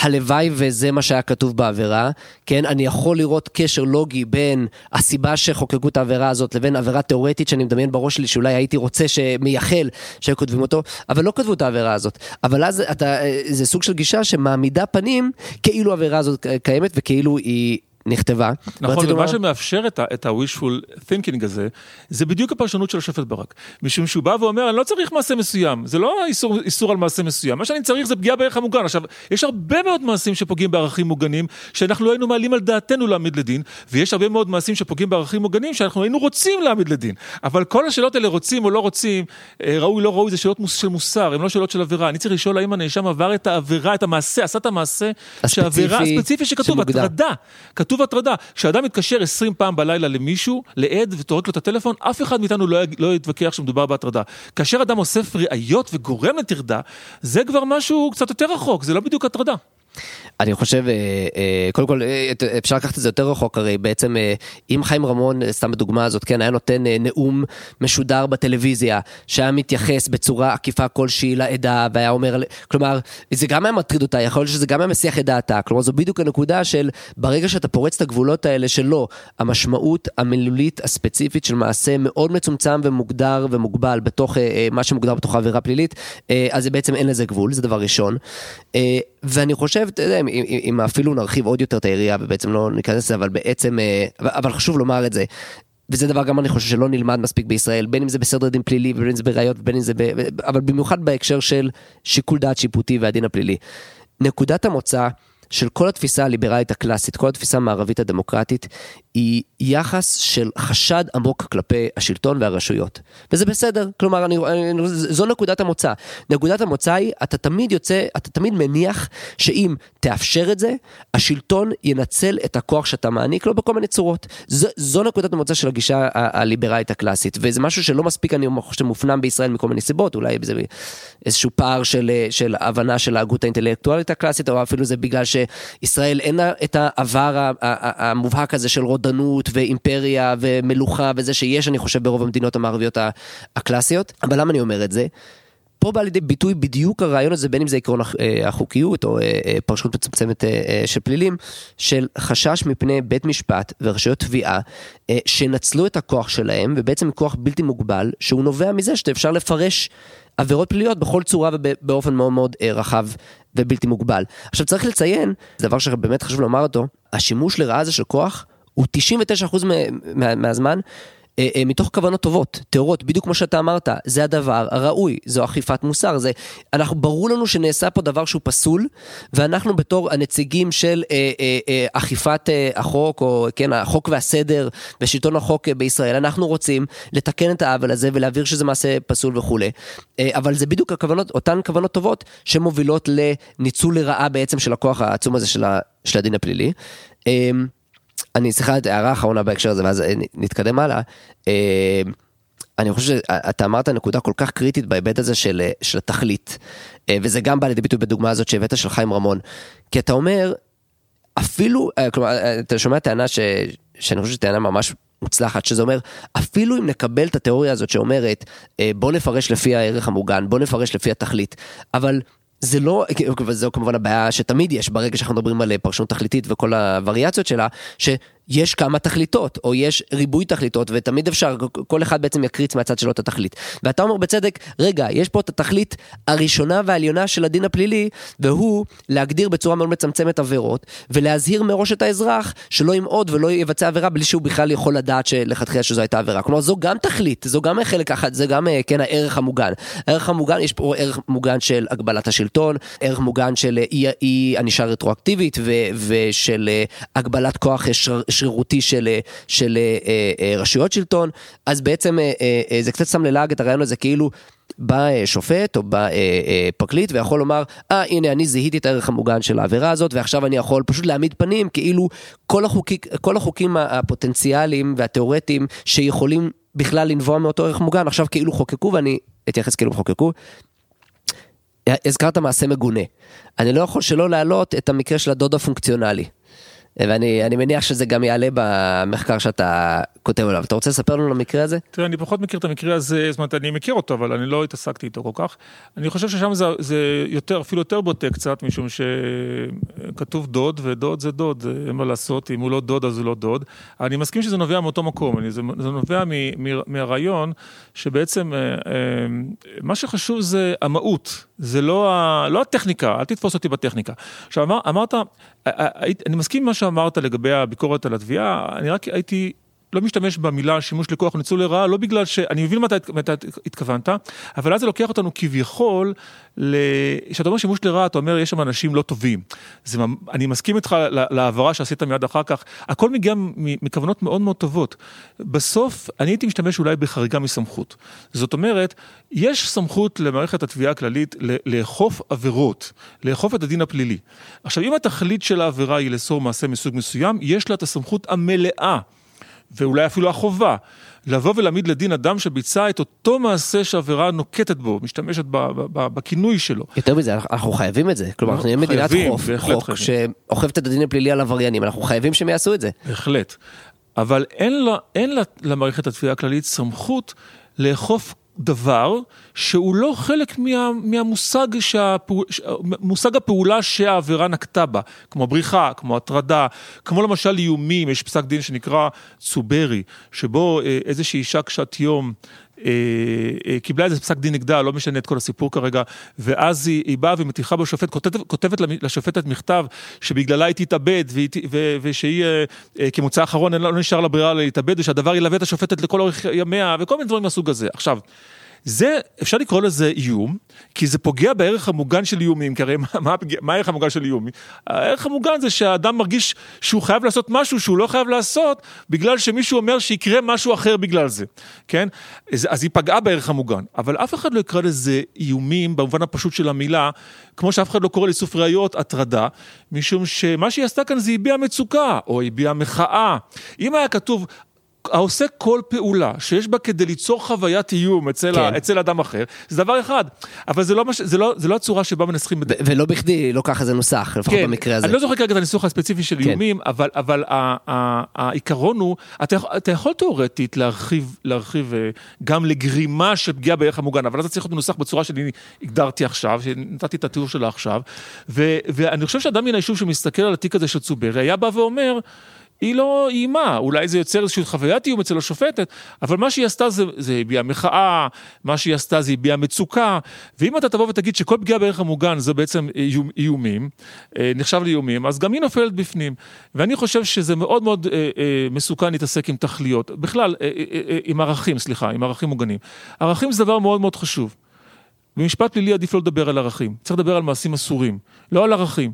הלוואי וזה מה שהיה כתוב בעבירה, כן? אני יכול לראות קשר לוגי בין הסיבה שחוקקו את העבירה הזאת לבין עבירה תיאורטית שאני מדמיין בראש שלי שאולי הייתי רוצה שמייחל שהיו כותבים אותו, אבל לא כתבו את העבירה הזאת. אבל אז אתה, זה סוג של גישה שמעמידה פנים כאילו העבירה הזאת קיימת וכאילו היא... נכתבה.
נכון, ומה שמאפשר את ה-wishful thinking הזה, זה בדיוק הפרשנות של השופט ברק. משום שהוא בא ואומר, אני לא צריך מעשה מסוים, זה לא איסור, איסור על מעשה מסוים, מה שאני צריך זה פגיעה בערך המוגן. עכשיו, יש הרבה מאוד מעשים שפוגעים בערכים מוגנים, שאנחנו לא היינו מעלים על דעתנו להעמיד לדין, ויש הרבה מאוד מעשים שפוגעים בערכים מוגנים, שאנחנו היינו רוצים להעמיד לדין. אבל כל השאלות האלה, רוצים או לא רוצים, אה, ראוי לא ראוי, זה שאלות של מוסר, הן לא שאלות של עבירה. אני צריך לשאול האם הנאשם עבר את העבירה, את המעשה, עשה את המעשה, שהעבירה הספציפי שכתוב, הטרדה. כתוב הטרדה. כשאדם מתקשר 20 פעם בלילה למישהו, לעד, וטורק לו את הטלפון, אף אחד מאיתנו לא, לא יתווכח שמדובר בהטרדה. כאשר אדם אוסף ראיות וגורם לטרדה, זה כבר משהו קצת יותר רחוק, זה לא בדיוק הטרדה.
אני חושב, אה, אה, קודם כל אה, אפשר לקחת את זה יותר רחוק, הרי בעצם אם חיים רמון, סתם בדוגמה הזאת, כן, היה נותן נאום משודר בטלוויזיה, שהיה מתייחס בצורה עקיפה כלשהי לעדה, והיה אומר, כלומר, זה גם היה מטריד אותה, יכול להיות שזה גם היה מסיח את דעתה, כלומר זו בדיוק הנקודה של ברגע שאתה פורץ את הגבולות האלה שלא, המשמעות המילולית הספציפית של מעשה מאוד מצומצם ומוגדר ומוגבל בתוך מה שמוגדר בתוך העבירה פלילית, אז בעצם אין לזה גבול, זה דבר ראשון. ואני חושב, אתה יודע, אם, אם אפילו נרחיב עוד יותר את היריעה ובעצם לא ניכנס לזה, אבל בעצם, אה, אבל חשוב לומר את זה. וזה דבר גם אני חושב שלא נלמד מספיק בישראל, בין אם זה בסדר דין פלילי ובין אם זה בראיות ובין אם זה ב... אבל במיוחד בהקשר של שיקול דעת שיפוטי והדין הפלילי. נקודת המוצא של כל התפיסה הליברלית הקלאסית, כל התפיסה המערבית הדמוקרטית, היא יחס של חשד עמוק כלפי השלטון והרשויות. וזה בסדר, כלומר, אני, אני, זו נקודת המוצא. נקודת המוצא היא, אתה תמיד יוצא, אתה תמיד מניח שאם תאפשר את זה, השלטון ינצל את הכוח שאתה מעניק לו בכל מיני צורות. זו, זו נקודת המוצא של הגישה הליברלית הקלאסית, וזה משהו שלא מספיק, אני חושב, מופנם בישראל מכל מיני סיבות, אולי זה איזשהו פער של, של הבנה של ההגות האינטלקטואלית הקלאסית, או אפילו זה בגלל שישראל אין את העבר המובהק הזה של רודנות ואימפריה ומלוכה וזה שיש, אני חושב, ברוב המדינות המערביות הקלאסיות. אבל למה אני אומר את זה? פה בא לידי ביטוי בדיוק הרעיון הזה, בין אם זה עקרון אה, החוקיות או אה, אה, פרשנות מצומצמת של פלילים, של חשש מפני בית משפט ורשויות תביעה, שנצלו את הכוח שלהם, ובעצם כוח בלתי מוגבל, שהוא נובע מזה שאפשר לפרש עבירות פליליות בכל צורה ובאופן מאוד מאוד רחב ובלתי מוגבל. עכשיו צריך לציין, זה דבר שבאמת חשוב לומר אותו, השימוש לרעה הזה של כוח הוא 99% מהזמן אה, אה, מתוך כוונות טובות, טהורות, בדיוק כמו שאתה אמרת, זה הדבר הראוי, זו אכיפת מוסר, זה, אנחנו, ברור לנו שנעשה פה דבר שהוא פסול, ואנחנו בתור הנציגים של אה, אה, אה, אכיפת אה, החוק, או כן, החוק והסדר ושלטון החוק אה, בישראל, אנחנו רוצים לתקן את העוול הזה ולהבהיר שזה מעשה פסול וכולי, אה, אבל זה בדיוק הכוונות, אותן כוונות טובות שמובילות לניצול לרעה בעצם של הכוח העצום הזה של, ה, של הדין הפלילי. אה, אני צריכה את הערה אחרונה בהקשר הזה ואז נתקדם הלאה. אה, אני חושב שאתה אמרת נקודה כל כך קריטית בהיבט הזה של, של התכלית, אה, וזה גם בא לידי ביטוי בדוגמה הזאת שהבאת של חיים רמון, כי אתה אומר, אפילו, אה, כלומר, אתה שומע טענה ש, שאני חושב שטענה ממש מוצלחת, שזה אומר, אפילו אם נקבל את התיאוריה הזאת שאומרת, בוא נפרש לפי הערך המוגן, בוא נפרש לפי התכלית, אבל זה לא, וזו כמובן הבעיה שתמיד יש ברגע שאנחנו מדברים על פרשנות תכליתית וכל הווריאציות שלה, ש... יש כמה תכליתות, או יש ריבוי תכליתות, ותמיד אפשר, כל אחד בעצם יקריץ מהצד שלו את התכלית. ואתה אומר בצדק, רגע, יש פה את התכלית הראשונה והעליונה של הדין הפלילי, והוא להגדיר בצורה מאוד מצמצמת עבירות, ולהזהיר מראש את האזרח שלא ימעוד ולא יבצע עבירה בלי שהוא בכלל יכול לדעת שלכתחילה שזו הייתה עבירה. כלומר, זו גם תכלית, זו גם חלק אחת, זה גם, כן, הערך המוגן. הערך המוגן, יש פה ערך מוגן של הגבלת השלטון, ערך מוגן של אי ענישה רטרואקטיבית, ו, ושל אה, הגבלת כוח שר, שרירותי של, של אה, אה, רשויות שלטון, אז בעצם אה, זה קצת שם ללעג את הרעיון הזה כאילו בא שופט או בא פרקליט ויכול לומר, אה הנה אני זיהיתי את הערך המוגן של העבירה הזאת ועכשיו אני יכול פשוט להעמיד פנים כאילו כל, החוקי, כל החוקים הפוטנציאליים והתיאורטיים שיכולים בכלל לנבוע מאותו ערך מוגן עכשיו כאילו חוקקו ואני אתייחס כאילו חוקקו. הזכרת מעשה מגונה. אני לא יכול שלא להעלות את המקרה של הדוד הפונקציונלי. ואני מניח שזה גם יעלה במחקר שאתה כותב עליו. אתה רוצה לספר לנו על המקרה הזה?
תראה, אני פחות מכיר את המקרה הזה, זאת אומרת, אני מכיר אותו, אבל אני לא התעסקתי איתו כל כך. אני חושב ששם זה, זה יותר, אפילו יותר בוטה קצת, משום שכתוב דוד, ודוד זה דוד, אין מה לעשות, אם הוא לא דוד אז הוא לא דוד. אני מסכים שזה נובע מאותו מקום, אני, זה, זה נובע מ, מ, מהרעיון שבעצם אה, אה, מה שחשוב זה המהות, זה לא, ה, לא הטכניקה, אל תתפוס אותי בטכניקה. עכשיו, אמר, אמרת, אני מסכים עם מה שאמרת לגבי הביקורת על התביעה, אני רק הייתי לא משתמש במילה שימוש לכוח ניצול לרעה, לא בגלל ש... אני מבין מתי אתה התכוונת, אבל אז זה לוקח אותנו כביכול, כשאתה אומר שימוש לרעה, אתה אומר, יש שם אנשים לא טובים. זה, אני מסכים איתך להעברה שעשית מיד אחר כך, הכל מגיע מכוונות מאוד מאוד טובות. בסוף, אני הייתי משתמש אולי בחריגה מסמכות. זאת אומרת, יש סמכות למערכת התביעה הכללית לאכוף עבירות, לאכוף את הדין הפלילי. עכשיו, אם התכלית של העבירה היא לאסור מעשה מסוג מסוים, יש לה את הסמכות המלאה. ואולי אפילו החובה, לבוא ולהעמיד לדין אדם שביצע את אותו מעשה שהעבירה נוקטת בו, משתמשת בכינוי שלו.
יותר מזה, אנחנו חייבים את זה. כלומר, אנחנו נהיה מדינת חוף, חוק שאוכפת את הדין הפלילי על עבריינים, אנחנו חייבים שהם יעשו את זה.
בהחלט. אבל אין, לה, אין לה, למערכת התביעה הכללית סמכות לאכוף דבר שהוא לא חלק מה, מהמושג שהפעול, מושג הפעולה שהעבירה נקטה בה, כמו בריחה, כמו הטרדה, כמו למשל איומים, יש פסק דין שנקרא צוברי, שבו אה, איזושהי אישה קשת יום קיבלה איזה פסק דין נגדה, לא משנה את כל הסיפור כרגע, ואז היא, היא באה ומטיחה בשופט, כותבת, כותבת לשופטת מכתב שבגללה היא תתאבד, ושהיא כמוצא אחרון לא נשאר לה ברירה להתאבד, ושהדבר ילווה את השופטת לכל אורך ימיה, וכל מיני דברים מהסוג הזה. עכשיו, זה, אפשר לקרוא לזה איום, כי זה פוגע בערך המוגן של איומים, כי הרי מה, מה, מה הערך המוגן של איום? הערך המוגן זה שהאדם מרגיש שהוא חייב לעשות משהו שהוא לא חייב לעשות, בגלל שמישהו אומר שיקרה משהו אחר בגלל זה, כן? אז, אז היא פגעה בערך המוגן, אבל אף אחד לא יקרא לזה איומים במובן הפשוט של המילה, כמו שאף אחד לא קורא לאיסוף ראיות הטרדה, משום שמה שהיא עשתה כאן זה הביעה מצוקה, או הביעה מחאה. אם היה כתוב, העושה כל פעולה שיש בה כדי ליצור חוויית איום אצל, כן. ה, אצל אדם אחר, זה דבר אחד, אבל זה לא, מש, זה לא, זה לא הצורה שבה מנסחים...
ו- ולא בכדי, לא ככה זה נוסח, לפחות כן, במקרה הזה.
אני לא זוכר כרגע את הניסוח הספציפי של כן. איומים, אבל, אבל העיקרון הוא, אתה, אתה יכול תאורטית להרחיב, להרחיב אה, גם לגרימה של פגיעה בערך המוגן, אבל אז אתה צריך להיות מנוסח בצורה שאני הגדרתי עכשיו, שנתתי את התיאור שלה עכשיו, ו, ואני חושב שאדם מן היישוב שמסתכל על התיק הזה של צוברי, היה בא ואומר, היא לא איימה, אולי זה יוצר איזושהי חוויית איום אצל השופטת, אבל מה שהיא עשתה זה, זה הביעה מחאה, מה שהיא עשתה זה הביעה מצוקה, ואם אתה תבוא ותגיד שכל פגיעה בערך המוגן זה בעצם איום, איומים, אה, נחשב לאיומים, אז גם היא נופלת בפנים. ואני חושב שזה מאוד מאוד אה, אה, מסוכן להתעסק עם תכליות, בכלל, אה, אה, אה, עם ערכים, סליחה, עם ערכים מוגנים. ערכים זה דבר מאוד מאוד חשוב. במשפט פלילי עדיף לא לדבר על ערכים, צריך לדבר על מעשים אסורים, לא על ערכים.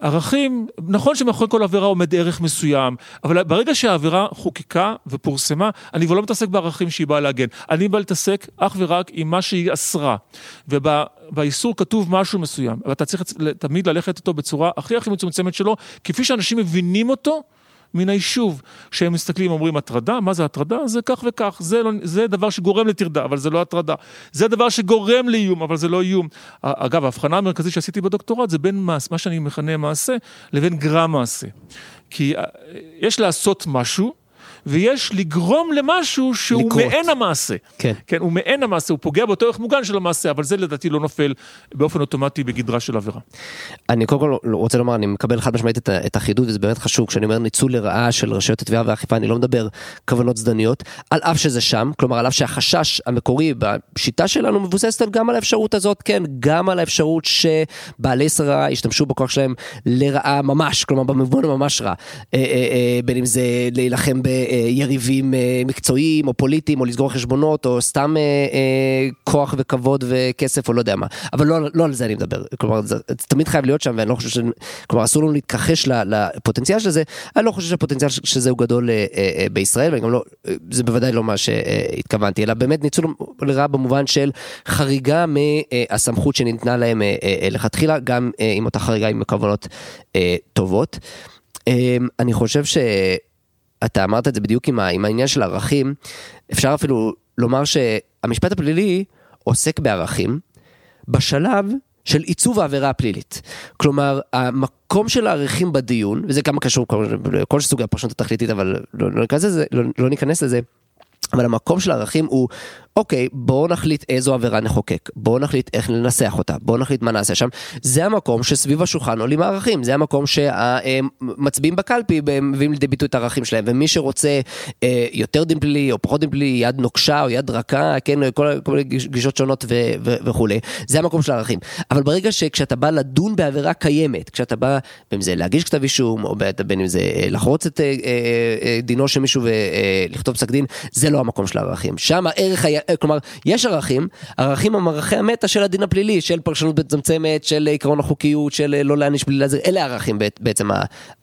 ערכים, נכון שמאחורי כל עבירה עומד ערך מסוים, אבל ברגע שהעבירה חוקקה ופורסמה, אני כבר לא מתעסק בערכים שהיא באה להגן. אני בא להתעסק אך ורק עם מה שהיא אסרה. ובאיסור כתוב משהו מסוים, ואתה צריך תמיד ללכת איתו בצורה הכי הכי מצומצמת שלו, כפי שאנשים מבינים אותו. מן היישוב. כשהם מסתכלים אומרים הטרדה, מה זה הטרדה? זה כך וכך, זה, לא, זה דבר שגורם לטרדה, אבל זה לא הטרדה. זה דבר שגורם לאיום, אבל זה לא איום. אגב, ההבחנה המרכזית שעשיתי בדוקטורט זה בין מס, מה שאני מכנה מעשה לבין גרם מעשה. כי אה, יש לעשות משהו, ויש לגרום למשהו שהוא לקרות. מעין המעשה.
כן.
כן, הוא מעין המעשה, הוא פוגע באותו ערך מוגן של המעשה, אבל זה לדעתי לא נופל באופן אוטומטי בגדרה של עבירה.
אני קודם כל רוצה לומר, אני מקבל חד משמעית את, את החידוד, וזה באמת חשוב, כשאני אומר ניצול לרעה של רשויות התביעה והאכיפה, אני לא מדבר כוונות זדניות, על אף שזה שם, כלומר על אף שהחשש המקורי בשיטה שלנו מבוססת גם על האפשרות הזאת, כן, גם על האפשרות שבעלי שררה ישתמשו בכוח שלהם לרעה ממש, כלומר במובן ממש רע, אה, אה, אה, בין אם זה להילחם ב... יריבים אה, מקצועיים או פוליטיים או לסגור חשבונות או סתם אה, אה, כוח וכבוד וכסף או לא יודע מה. אבל לא, לא על זה אני מדבר. כלומר זה, תמיד חייב להיות שם ואני לא חושב ש... כלומר אסור לנו להתכחש לפוטנציאל של זה. אני לא חושב שהפוטנציאל של זה הוא גדול בישראל וגם לא, זה בוודאי לא מה שהתכוונתי אלא באמת ניצול לרעה במובן של חריגה מהסמכות שניתנה להם לכתחילה גם עם אותה חריגה עם כוונות טובות. אני חושב ש... אתה אמרת את זה בדיוק עם, העניין של ערכים, אפשר אפילו לומר שהמשפט הפלילי עוסק בערכים בשלב של עיצוב העבירה הפלילית. כלומר, המקום של הערכים בדיון, וזה כמה קשור לכל סוגי הפרשנות התכליתית, אבל לא, לא, ניכנס לזה, לא, לא ניכנס לזה, אבל המקום של הערכים הוא אוקיי, בואו נחליט איזו עבירה נחוקק, בואו נחליט איך לנסח אותה, בואו נחליט מה נעשה שם. זה המקום שסביב השולחן עולים הערכים, זה המקום שהמצביעים בקלפי מביאים לידי ביטוי את הערכים שלהם, ומי שרוצה אה, יותר דין פלילי או פחות דין פלילי, יד נוקשה או יד רכה, כן, כל, כל מיני גישות שונות ו, ו, וכולי, זה המקום של הערכים. אבל ברגע שכשאתה בא לדון בעבירה קיימת, כשאתה בא, בין זה להגיש כתב אישום, או בין אם זה אה, לחרוץ את אה, אה, דינו של מישהו ולכתוב פסק דין, זה לא המקום של הערכים. שם הערך היה... כלומר, יש ערכים, ערכים הם ערכי המטה של הדין הפלילי, של פרשנות מצמצמת, של עקרון החוקיות, של לא להעניש בלי לזה, אלה הערכים בעצם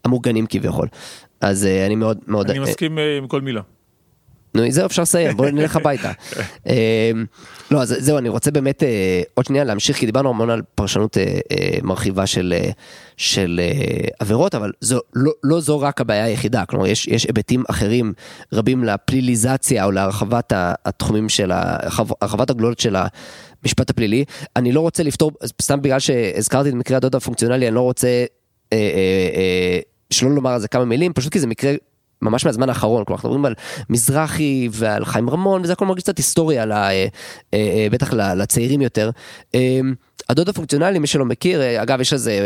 המוגנים כביכול. אז אה, אני מאוד מאוד...
אני מסכים אה, עם כל מילה.
נו, זהו, אפשר לסיים, בואו נלך הביתה. אמ, לא, אז זהו, אני רוצה באמת אה, עוד שנייה להמשיך, כי דיברנו המון על פרשנות מרחיבה של, של עבירות, אבל זו, לא, לא זו רק הבעיה היחידה, כלומר, יש, יש היבטים אחרים רבים לפליליזציה או להרחבת התחומים של, הרחבת הגלולות של המשפט הפלילי. אני לא רוצה לפתור, סתם בגלל שהזכרתי את מקרה הדוד הפונקציונלי, אני לא רוצה... אה, אה, אה, שלא לומר על זה כמה מילים, פשוט כי זה מקרה ממש מהזמן האחרון, כלומר אנחנו מדברים על מזרחי ועל חיים רמון וזה הכל מרגיש קצת היסטוריה, לה, אה, אה, אה, בטח לצעירים יותר. הדוד הפונקציונלי, מי שלא מכיר, אגב יש איזה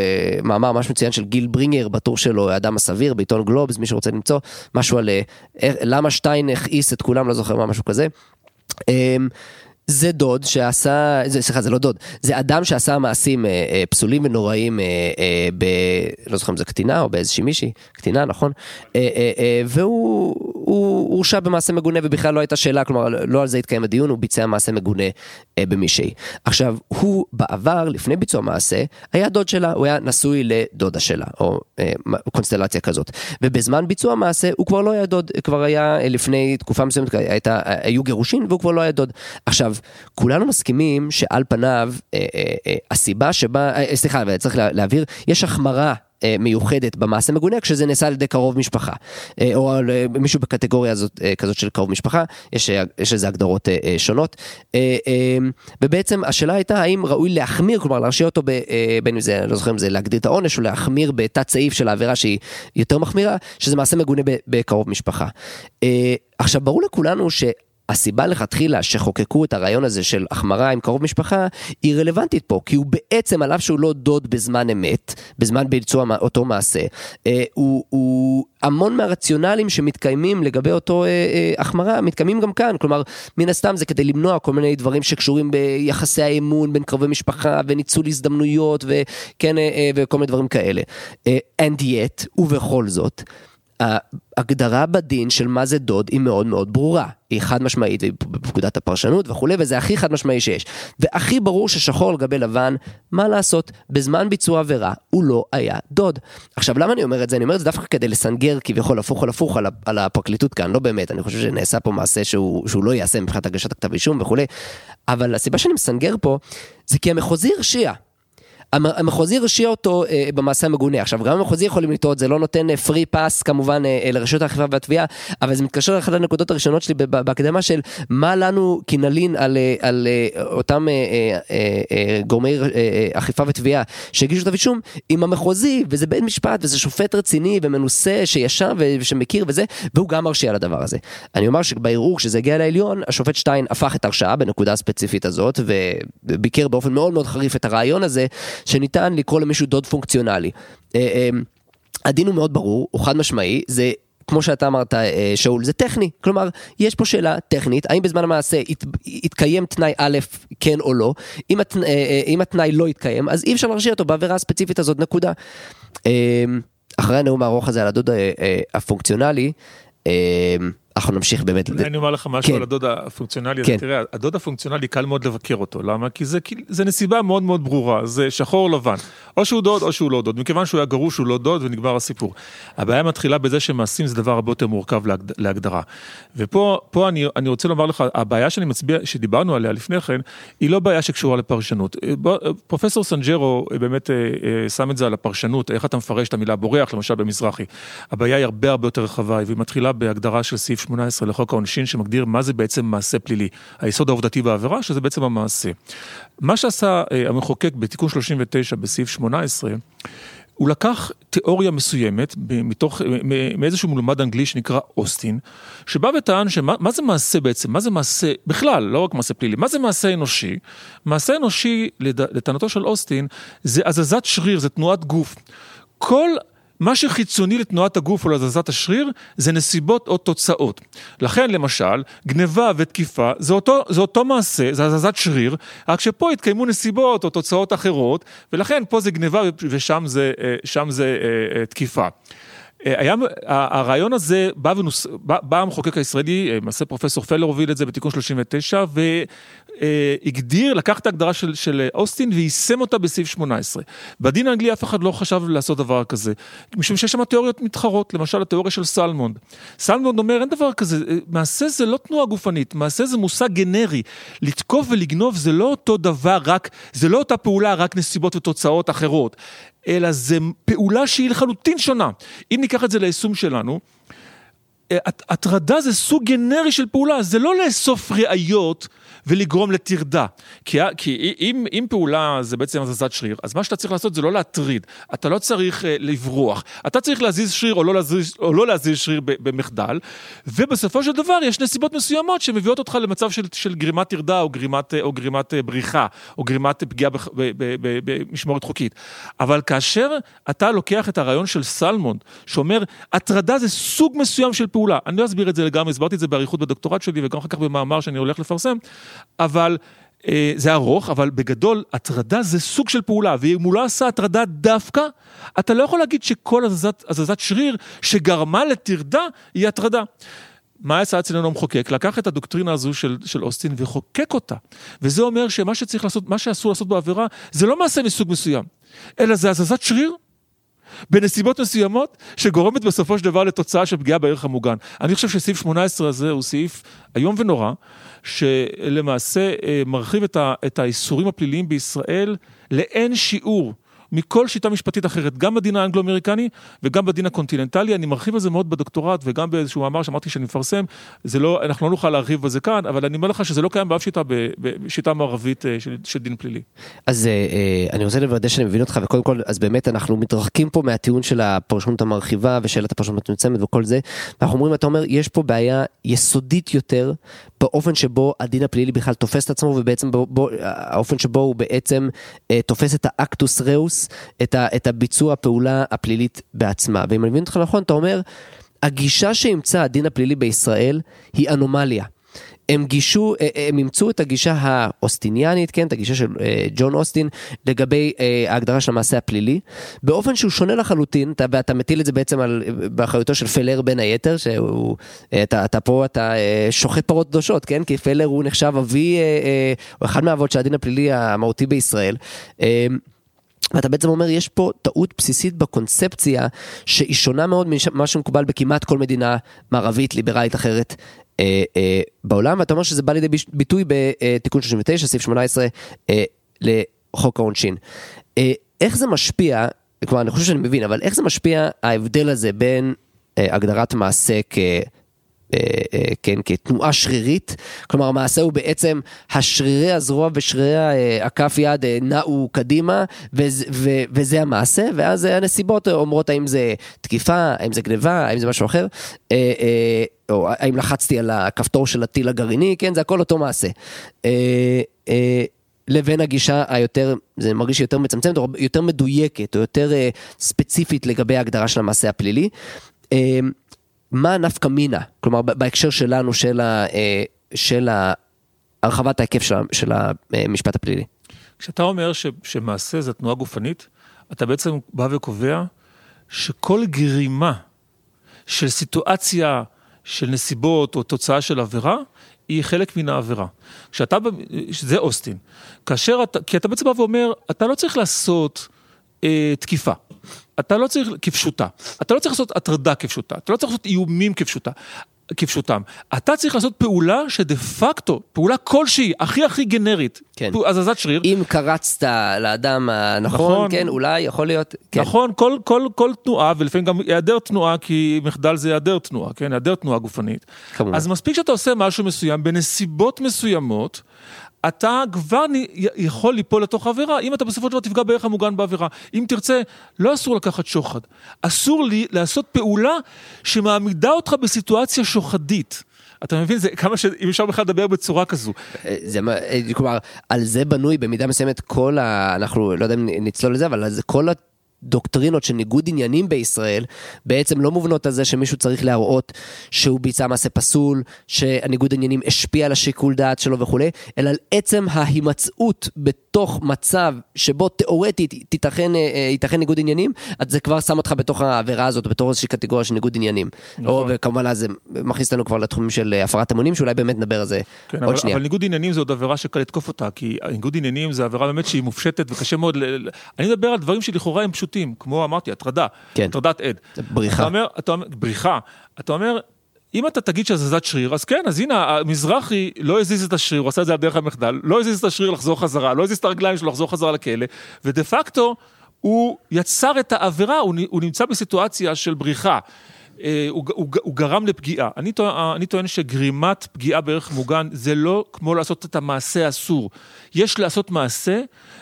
מאמר ממש מצוין של גיל ברינגר בטור שלו, האדם הסביר, בעיתון גלובס, מי שרוצה למצוא, משהו על למה שטיין הכעיס את כולם, לא זוכר מה, משהו כזה. זה דוד שעשה, סליחה זה לא דוד, זה אדם שעשה מעשים אה, אה, פסולים ונוראים אה, אה, ב... לא זוכר אם זה קטינה או באיזושהי מישהי, קטינה נכון, אה, אה, אה, והוא הוא הורשע במעשה מגונה ובכלל לא הייתה שאלה, כלומר לא על זה התקיים הדיון, הוא ביצע מעשה מגונה אה, במישהי. עכשיו, הוא בעבר, לפני ביצוע מעשה, היה דוד שלה, הוא היה נשוי לדודה שלה, או אה, קונסטלציה כזאת. ובזמן ביצוע מעשה הוא כבר לא היה דוד, כבר היה אה, לפני תקופה מסוימת, הייתה, היו גירושין והוא כבר לא היה דוד. עכשיו, כולנו מסכימים שעל פניו, אה, אה, אה, הסיבה שבה, אה, סליחה, צריך להבהיר, יש החמרה אה, מיוחדת במעשה מגונה כשזה נעשה על ידי קרוב משפחה. אה, או על אה, מישהו בקטגוריה הזאת, כזאת של קרוב משפחה, יש, יש לזה הגדרות שונות. ובעצם השאלה הייתה האם ראוי להחמיר, כלומר להרשיע אותו בין אם זה, לא זוכר אם זה להגדיר את העונש או להחמיר בתת סעיף של העבירה שהיא יותר מחמירה, שזה מעשה מגונה בקרוב משפחה. עכשיו ברור לכולנו ש... הסיבה לכתחילה שחוקקו את הרעיון הזה של החמרה עם קרוב משפחה, היא רלוונטית פה, כי הוא בעצם, על אף שהוא לא דוד בזמן אמת, בזמן ביצוע אותו מעשה, אה, הוא, הוא המון מהרציונלים שמתקיימים לגבי אותו אה, אה, החמרה, מתקיימים גם כאן, כלומר, מן הסתם זה כדי למנוע כל מיני דברים שקשורים ביחסי האמון בין קרובי משפחה וניצול הזדמנויות וכן, אה, אה, וכל מיני דברים כאלה. אה, and yet, ובכל זאת, ההגדרה בדין של מה זה דוד היא מאוד מאוד ברורה. היא חד משמעית בפקודת הפרשנות וכולי, וזה הכי חד משמעי שיש. והכי ברור ששחור על גבי לבן, מה לעשות, בזמן ביצוע עבירה הוא לא היה דוד. עכשיו למה אני אומר את זה? אני אומר את זה דווקא כדי לסנגר כביכול הפוך על הפוך על, על הפרקליטות כאן, לא באמת, אני חושב שנעשה פה מעשה שהוא, שהוא לא יעשה מבחינת הגשת הכתב אישום וכולי, אבל הסיבה שאני מסנגר פה, זה כי המחוזי הרשיע. המחוזי הרשיע אותו אה, במעשה המגונה. עכשיו, גם המחוזי יכולים לטעות, זה לא נותן פרי אה, פאס כמובן אה, לרשות האכיפה והתביעה, אבל זה מתקשר לאחת הנקודות הראשונות שלי בהקדמה של מה לנו כי נלין על, אה, על אה, אותם אה, אה, אה, גורמי אה, אכיפה ותביעה שהגישו כתב אישום, עם המחוזי, וזה בית משפט, וזה שופט רציני ומנוסה שישב ושמכיר וזה, והוא גם מרשיע לדבר הזה. אני אומר שבערעור, כשזה הגיע לעליון, השופט שטיין הפך את הרשעה בנקודה הספציפית הזאת, וביקר באופן מאוד מאוד חריף את הרעיון הזה. שניתן לקרוא למישהו דוד פונקציונלי. אה, אה, הדין הוא מאוד ברור, הוא חד משמעי, זה כמו שאתה אמרת אה, שאול, זה טכני, כלומר יש פה שאלה טכנית, האם בזמן המעשה יתקיים תנאי א', כן או לא, אם, הת, אם התנאי לא יתקיים, אז אי אפשר להרשיע אותו בעבירה הספציפית הזאת, נקודה. אחרי הנאום הארוך הזה על הדוד הפונקציונלי, אנחנו נמשיך באמת.
אני אומר לך משהו כן. על הדוד הפונקציונלי, כן. תראה, הדוד הפונקציונלי קל מאוד לבקר אותו, למה? כי זה, זה נסיבה מאוד מאוד ברורה, זה שחור לבן, או שהוא דוד או שהוא לא דוד, מכיוון שהוא היה גרוש הוא לא דוד ונגמר הסיפור. הבעיה מתחילה בזה שמעשים זה דבר הרבה יותר מורכב להגד, להגדרה. ופה אני, רוצה לומר לך, הבעיה שאני מצביע, שדיברנו עליה לפני כן, היא לא בעיה שקשורה לפרשנות. פרופסור סנג'רו באמת אה, אה, שם את זה על הפרשנות, איך אתה מפרש את המילה בורח, למשל במזרחי. הבעיה היא הרבה הרבה יותר רחבה, והיא מתחילה בהגדרה של סעיף 18 לחוק העונשין שמגדיר מה זה בעצם מעשה פלילי, היסוד העובדתי בעבירה שזה בעצם המעשה. מה שעשה אה, המחוקק בתיקון 39 בסעיף 18 הוא לקח תיאוריה מסוימת מתוך, מאיזשהו מלומד אנגלי שנקרא אוסטין, שבא וטען שמה זה מעשה בעצם, מה זה מעשה, בכלל, לא רק מעשה פלילי, מה זה מעשה אנושי? מעשה אנושי, לטענתו של אוסטין, זה הזזת שריר, זה תנועת גוף. כל מה שחיצוני לתנועת הגוף או להזזת השריר זה נסיבות או תוצאות. לכן למשל, גניבה ותקיפה זה אותו, זה אותו מעשה, זה הזזת שריר, רק שפה התקיימו נסיבות או תוצאות אחרות, ולכן פה זה גניבה ושם זה, אה, זה אה, אה, תקיפה. היה, הרעיון הזה בא, ונוס, בא, בא המחוקק הישראלי, למעשה פרופסור פלר הוביל את זה בתיקון 39, והגדיר, לקח את ההגדרה של, של אוסטין ויישם אותה בסעיף 18. בדין האנגלי אף אחד לא חשב לעשות דבר כזה, משום שיש שם תיאוריות מתחרות, למשל התיאוריה של סלמונד. סלמונד אומר, אין דבר כזה, מעשה זה לא תנועה גופנית, מעשה זה מושג גנרי. לתקוף ולגנוב זה לא אותו דבר, רק, זה לא אותה פעולה, רק נסיבות ותוצאות אחרות. אלא זה פעולה שהיא לחלוטין שונה. אם ניקח את זה ליישום שלנו, הטרדה זה סוג גנרי של פעולה, זה לא לאסוף ראיות ולגרום לטרדה. כי, כי אם, אם פעולה זה בעצם הזזת שריר, אז מה שאתה צריך לעשות זה לא להטריד, אתה לא צריך uh, לברוח, אתה צריך להזיז שריר או לא להזיז, או לא להזיז שריר במחדל, ובסופו של דבר יש נסיבות מסוימות שמביאות אותך למצב של, של גרימת טרדה או גרימת, או גרימת אה, בריחה, או גרימת פגיעה במשמורת חוקית. אבל כאשר אתה לוקח את הרעיון של סלמונד, שאומר, הטרדה זה סוג מסוים של פעולה, אני לא אסביר את זה לגמרי, הסברתי את זה באריכות בדוקטורט שלי וגם אחר כך במאמר שאני הולך לפרסם, אבל אה, זה ארוך, אבל בגדול, הטרדה זה סוג של פעולה, ואם הוא לא עשה הטרדה דווקא, אתה לא יכול להגיד שכל הזזת, הזזת שריר שגרמה לטרדה היא הטרדה. מה יצא אצלנו המחוקק? לקח את הדוקטרינה הזו של, של אוסטין וחוקק אותה. וזה אומר שמה שצריך לעשות, מה שאסור לעשות בעבירה, זה לא מעשה מסוג מסוים, אלא זה הזזת שריר בנסיבות מסוימות, שגורמת בסופו של דבר לתוצאה של פגיעה בערך המוגן. אני חושב שסעיף 18 הזה הוא סעיף איום ונורא, שלמעשה אה, מרחיב את האיסורים הפליליים בישראל לאין שיעור. מכל שיטה משפטית אחרת, גם בדין האנגלו-אמריקני וגם בדין הקונטיננטלי. אני מרחיב על זה מאוד בדוקטורט וגם באיזשהו מאמר שאמרתי שאני מפרסם, לא, אנחנו לא נוכל להרחיב בזה כאן, אבל אני אומר לך שזה לא קיים באף שיטה, בשיטה מערבית אה, של, של דין פלילי.
אז אה, אה, אני רוצה לוודא שאני מבין אותך, וקודם כל, אז באמת אנחנו מתרחקים פה מהטיעון של הפרשנות המרחיבה ושאלת הפרשנות המצומצמת וכל זה, ואנחנו אומרים, אתה אומר, יש פה בעיה יסודית יותר באופן שבו הדין הפלילי בכלל תופס את עצמו, ובעצם בו, בו, האופן שבו הוא בעצם תופס את האקטוס ראוס. את, את הביצוע הפעולה הפלילית בעצמה. ואם אני מבין אותך נכון, אתה אומר, הגישה שאימצה הדין הפלילי בישראל היא אנומליה. הם גישו, אה, אה, הם אימצו את הגישה האוסטיניאנית, כן, את הגישה של אה, ג'ון אוסטין לגבי ההגדרה של המעשה הפלילי, באופן שהוא שונה לחלוטין, אתה, ואתה מטיל את זה בעצם על, באחריותו של פלר בין היתר, שהוא, אתה, אתה פה, אתה שוחט פרות קדושות, כן, כי פלר הוא נחשב אבי, הוא אחד מהאבות של הדין הפלילי המהותי בישראל. ואתה בעצם אומר, יש פה טעות בסיסית בקונספציה שהיא שונה מאוד ממה שמקובל בכמעט כל מדינה מערבית, ליברלית אחרת אה, אה, בעולם, ואתה אומר שזה בא לידי ביטוי בתיקון 39, סעיף 18 אה, לחוק העונשין. איך זה משפיע, כלומר אני חושב שאני מבין, אבל איך זה משפיע ההבדל הזה בין הגדרת מעשה כ... כן, כתנועה שרירית, כלומר המעשה הוא בעצם השרירי הזרוע ושרירי אה, הכף יד נעו קדימה וזה המעשה, ואז הנסיבות אומרות האם זה תקיפה, האם זה גניבה, האם זה משהו אחר, או האם לחצתי על הכפתור של הטיל הגרעיני, כן, זה הכל אותו מעשה. לבין הגישה היותר, זה מרגיש יותר מצמצמת, או יותר מדויקת, או יותר ספציפית לגבי ההגדרה של המעשה הפלילי. מה נפקא מינה, כלומר בהקשר שלנו של, ה, אה, של הרחבת ההיקף של, של המשפט הפלילי.
כשאתה אומר ש, שמעשה זה תנועה גופנית, אתה בעצם בא וקובע שכל גרימה של סיטואציה, של נסיבות או תוצאה של עבירה, היא חלק מן העבירה. כשאתה, זה אוסטין. כאשר אתה, כי אתה בעצם בא ואומר, אתה לא צריך לעשות אה, תקיפה. אתה לא צריך, כפשוטה, אתה לא צריך לעשות הטרדה כפשוטה, אתה לא צריך לעשות איומים כפשוטה. כפשוטם. אתה צריך לעשות פעולה שדה פקטו, פעולה כלשהי, הכי הכי גנרית,
כן.
הזזת שריר.
אם קרצת לאדם הנכון, נכון, כן, אולי יכול להיות, כן.
נכון, כל, כל, כל תנועה, ולפעמים גם היעדר תנועה, כי מחדל זה היעדר תנועה, כן, היעדר תנועה גופנית. כמובן. אז מספיק שאתה עושה משהו מסוים בנסיבות מסוימות, אתה כבר יכול ליפול לתוך עבירה, אם אתה בסופו של דבר תפגע בערך המוגן בעבירה. אם תרצה, לא אסור לקחת שוחד. אסור לי לעשות פעולה שמעמידה אותך בסיטואציה שוחדית. אתה מבין? זה כמה ש... אם אפשר בכלל לדבר בצורה כזו.
אה, זה, אה, כלומר, על זה בנוי במידה מסוימת כל ה... אנחנו לא יודע אם נצלול לזה, אבל זה כל ה... דוקטרינות של ניגוד עניינים בישראל בעצם לא מובנות על זה שמישהו צריך להראות שהוא ביצע מעשה פסול, שהניגוד עניינים השפיע על השיקול דעת שלו וכולי, אלא על עצם ההימצאות בתוך מצב שבו תאורטית תיתכן, אה, ייתכן ניגוד עניינים, אז זה כבר שם אותך בתוך העבירה הזאת, בתור איזושהי קטגוריה של ניגוד עניינים. נכון. או, וכמובן אז זה מכניס אותנו כבר לתחומים של אה, הפרת אמונים, שאולי באמת נדבר על זה כן, עוד
אבל,
שנייה.
אבל ניגוד עניינים זה עוד עבירה שקל לתקוף אותה, כי ניגוד עניינים זה עבירה באמת שהיא מופשטת וקשה מאוד, ל... אני מדבר על דברים שלכאורה הם פשוט פשוטים, כמו אמרתי, הטרדה, כן. הטרדת עד.
בריחה.
אתה אומר, אתה אומר, בריחה. אתה אומר, אם אתה תגיד שהזזת שריר, אז כן, אז הנה, המזרחי לא הזיז את השריר, הוא עשה את זה על דרך המחדל, לא הזיז את השריר לחזור חזרה, לא הזיז את הרגליים שלו לחזור חזרה לכלא, ודה פקטו, הוא יצר את העבירה, הוא, הוא נמצא בסיטואציה של בריחה. אה, הוא, הוא, הוא גרם לפגיעה. אני טוען, אני טוען שגרימת פגיעה בערך מוגן זה לא כמו לעשות את המעשה האסור. יש לעשות מעשה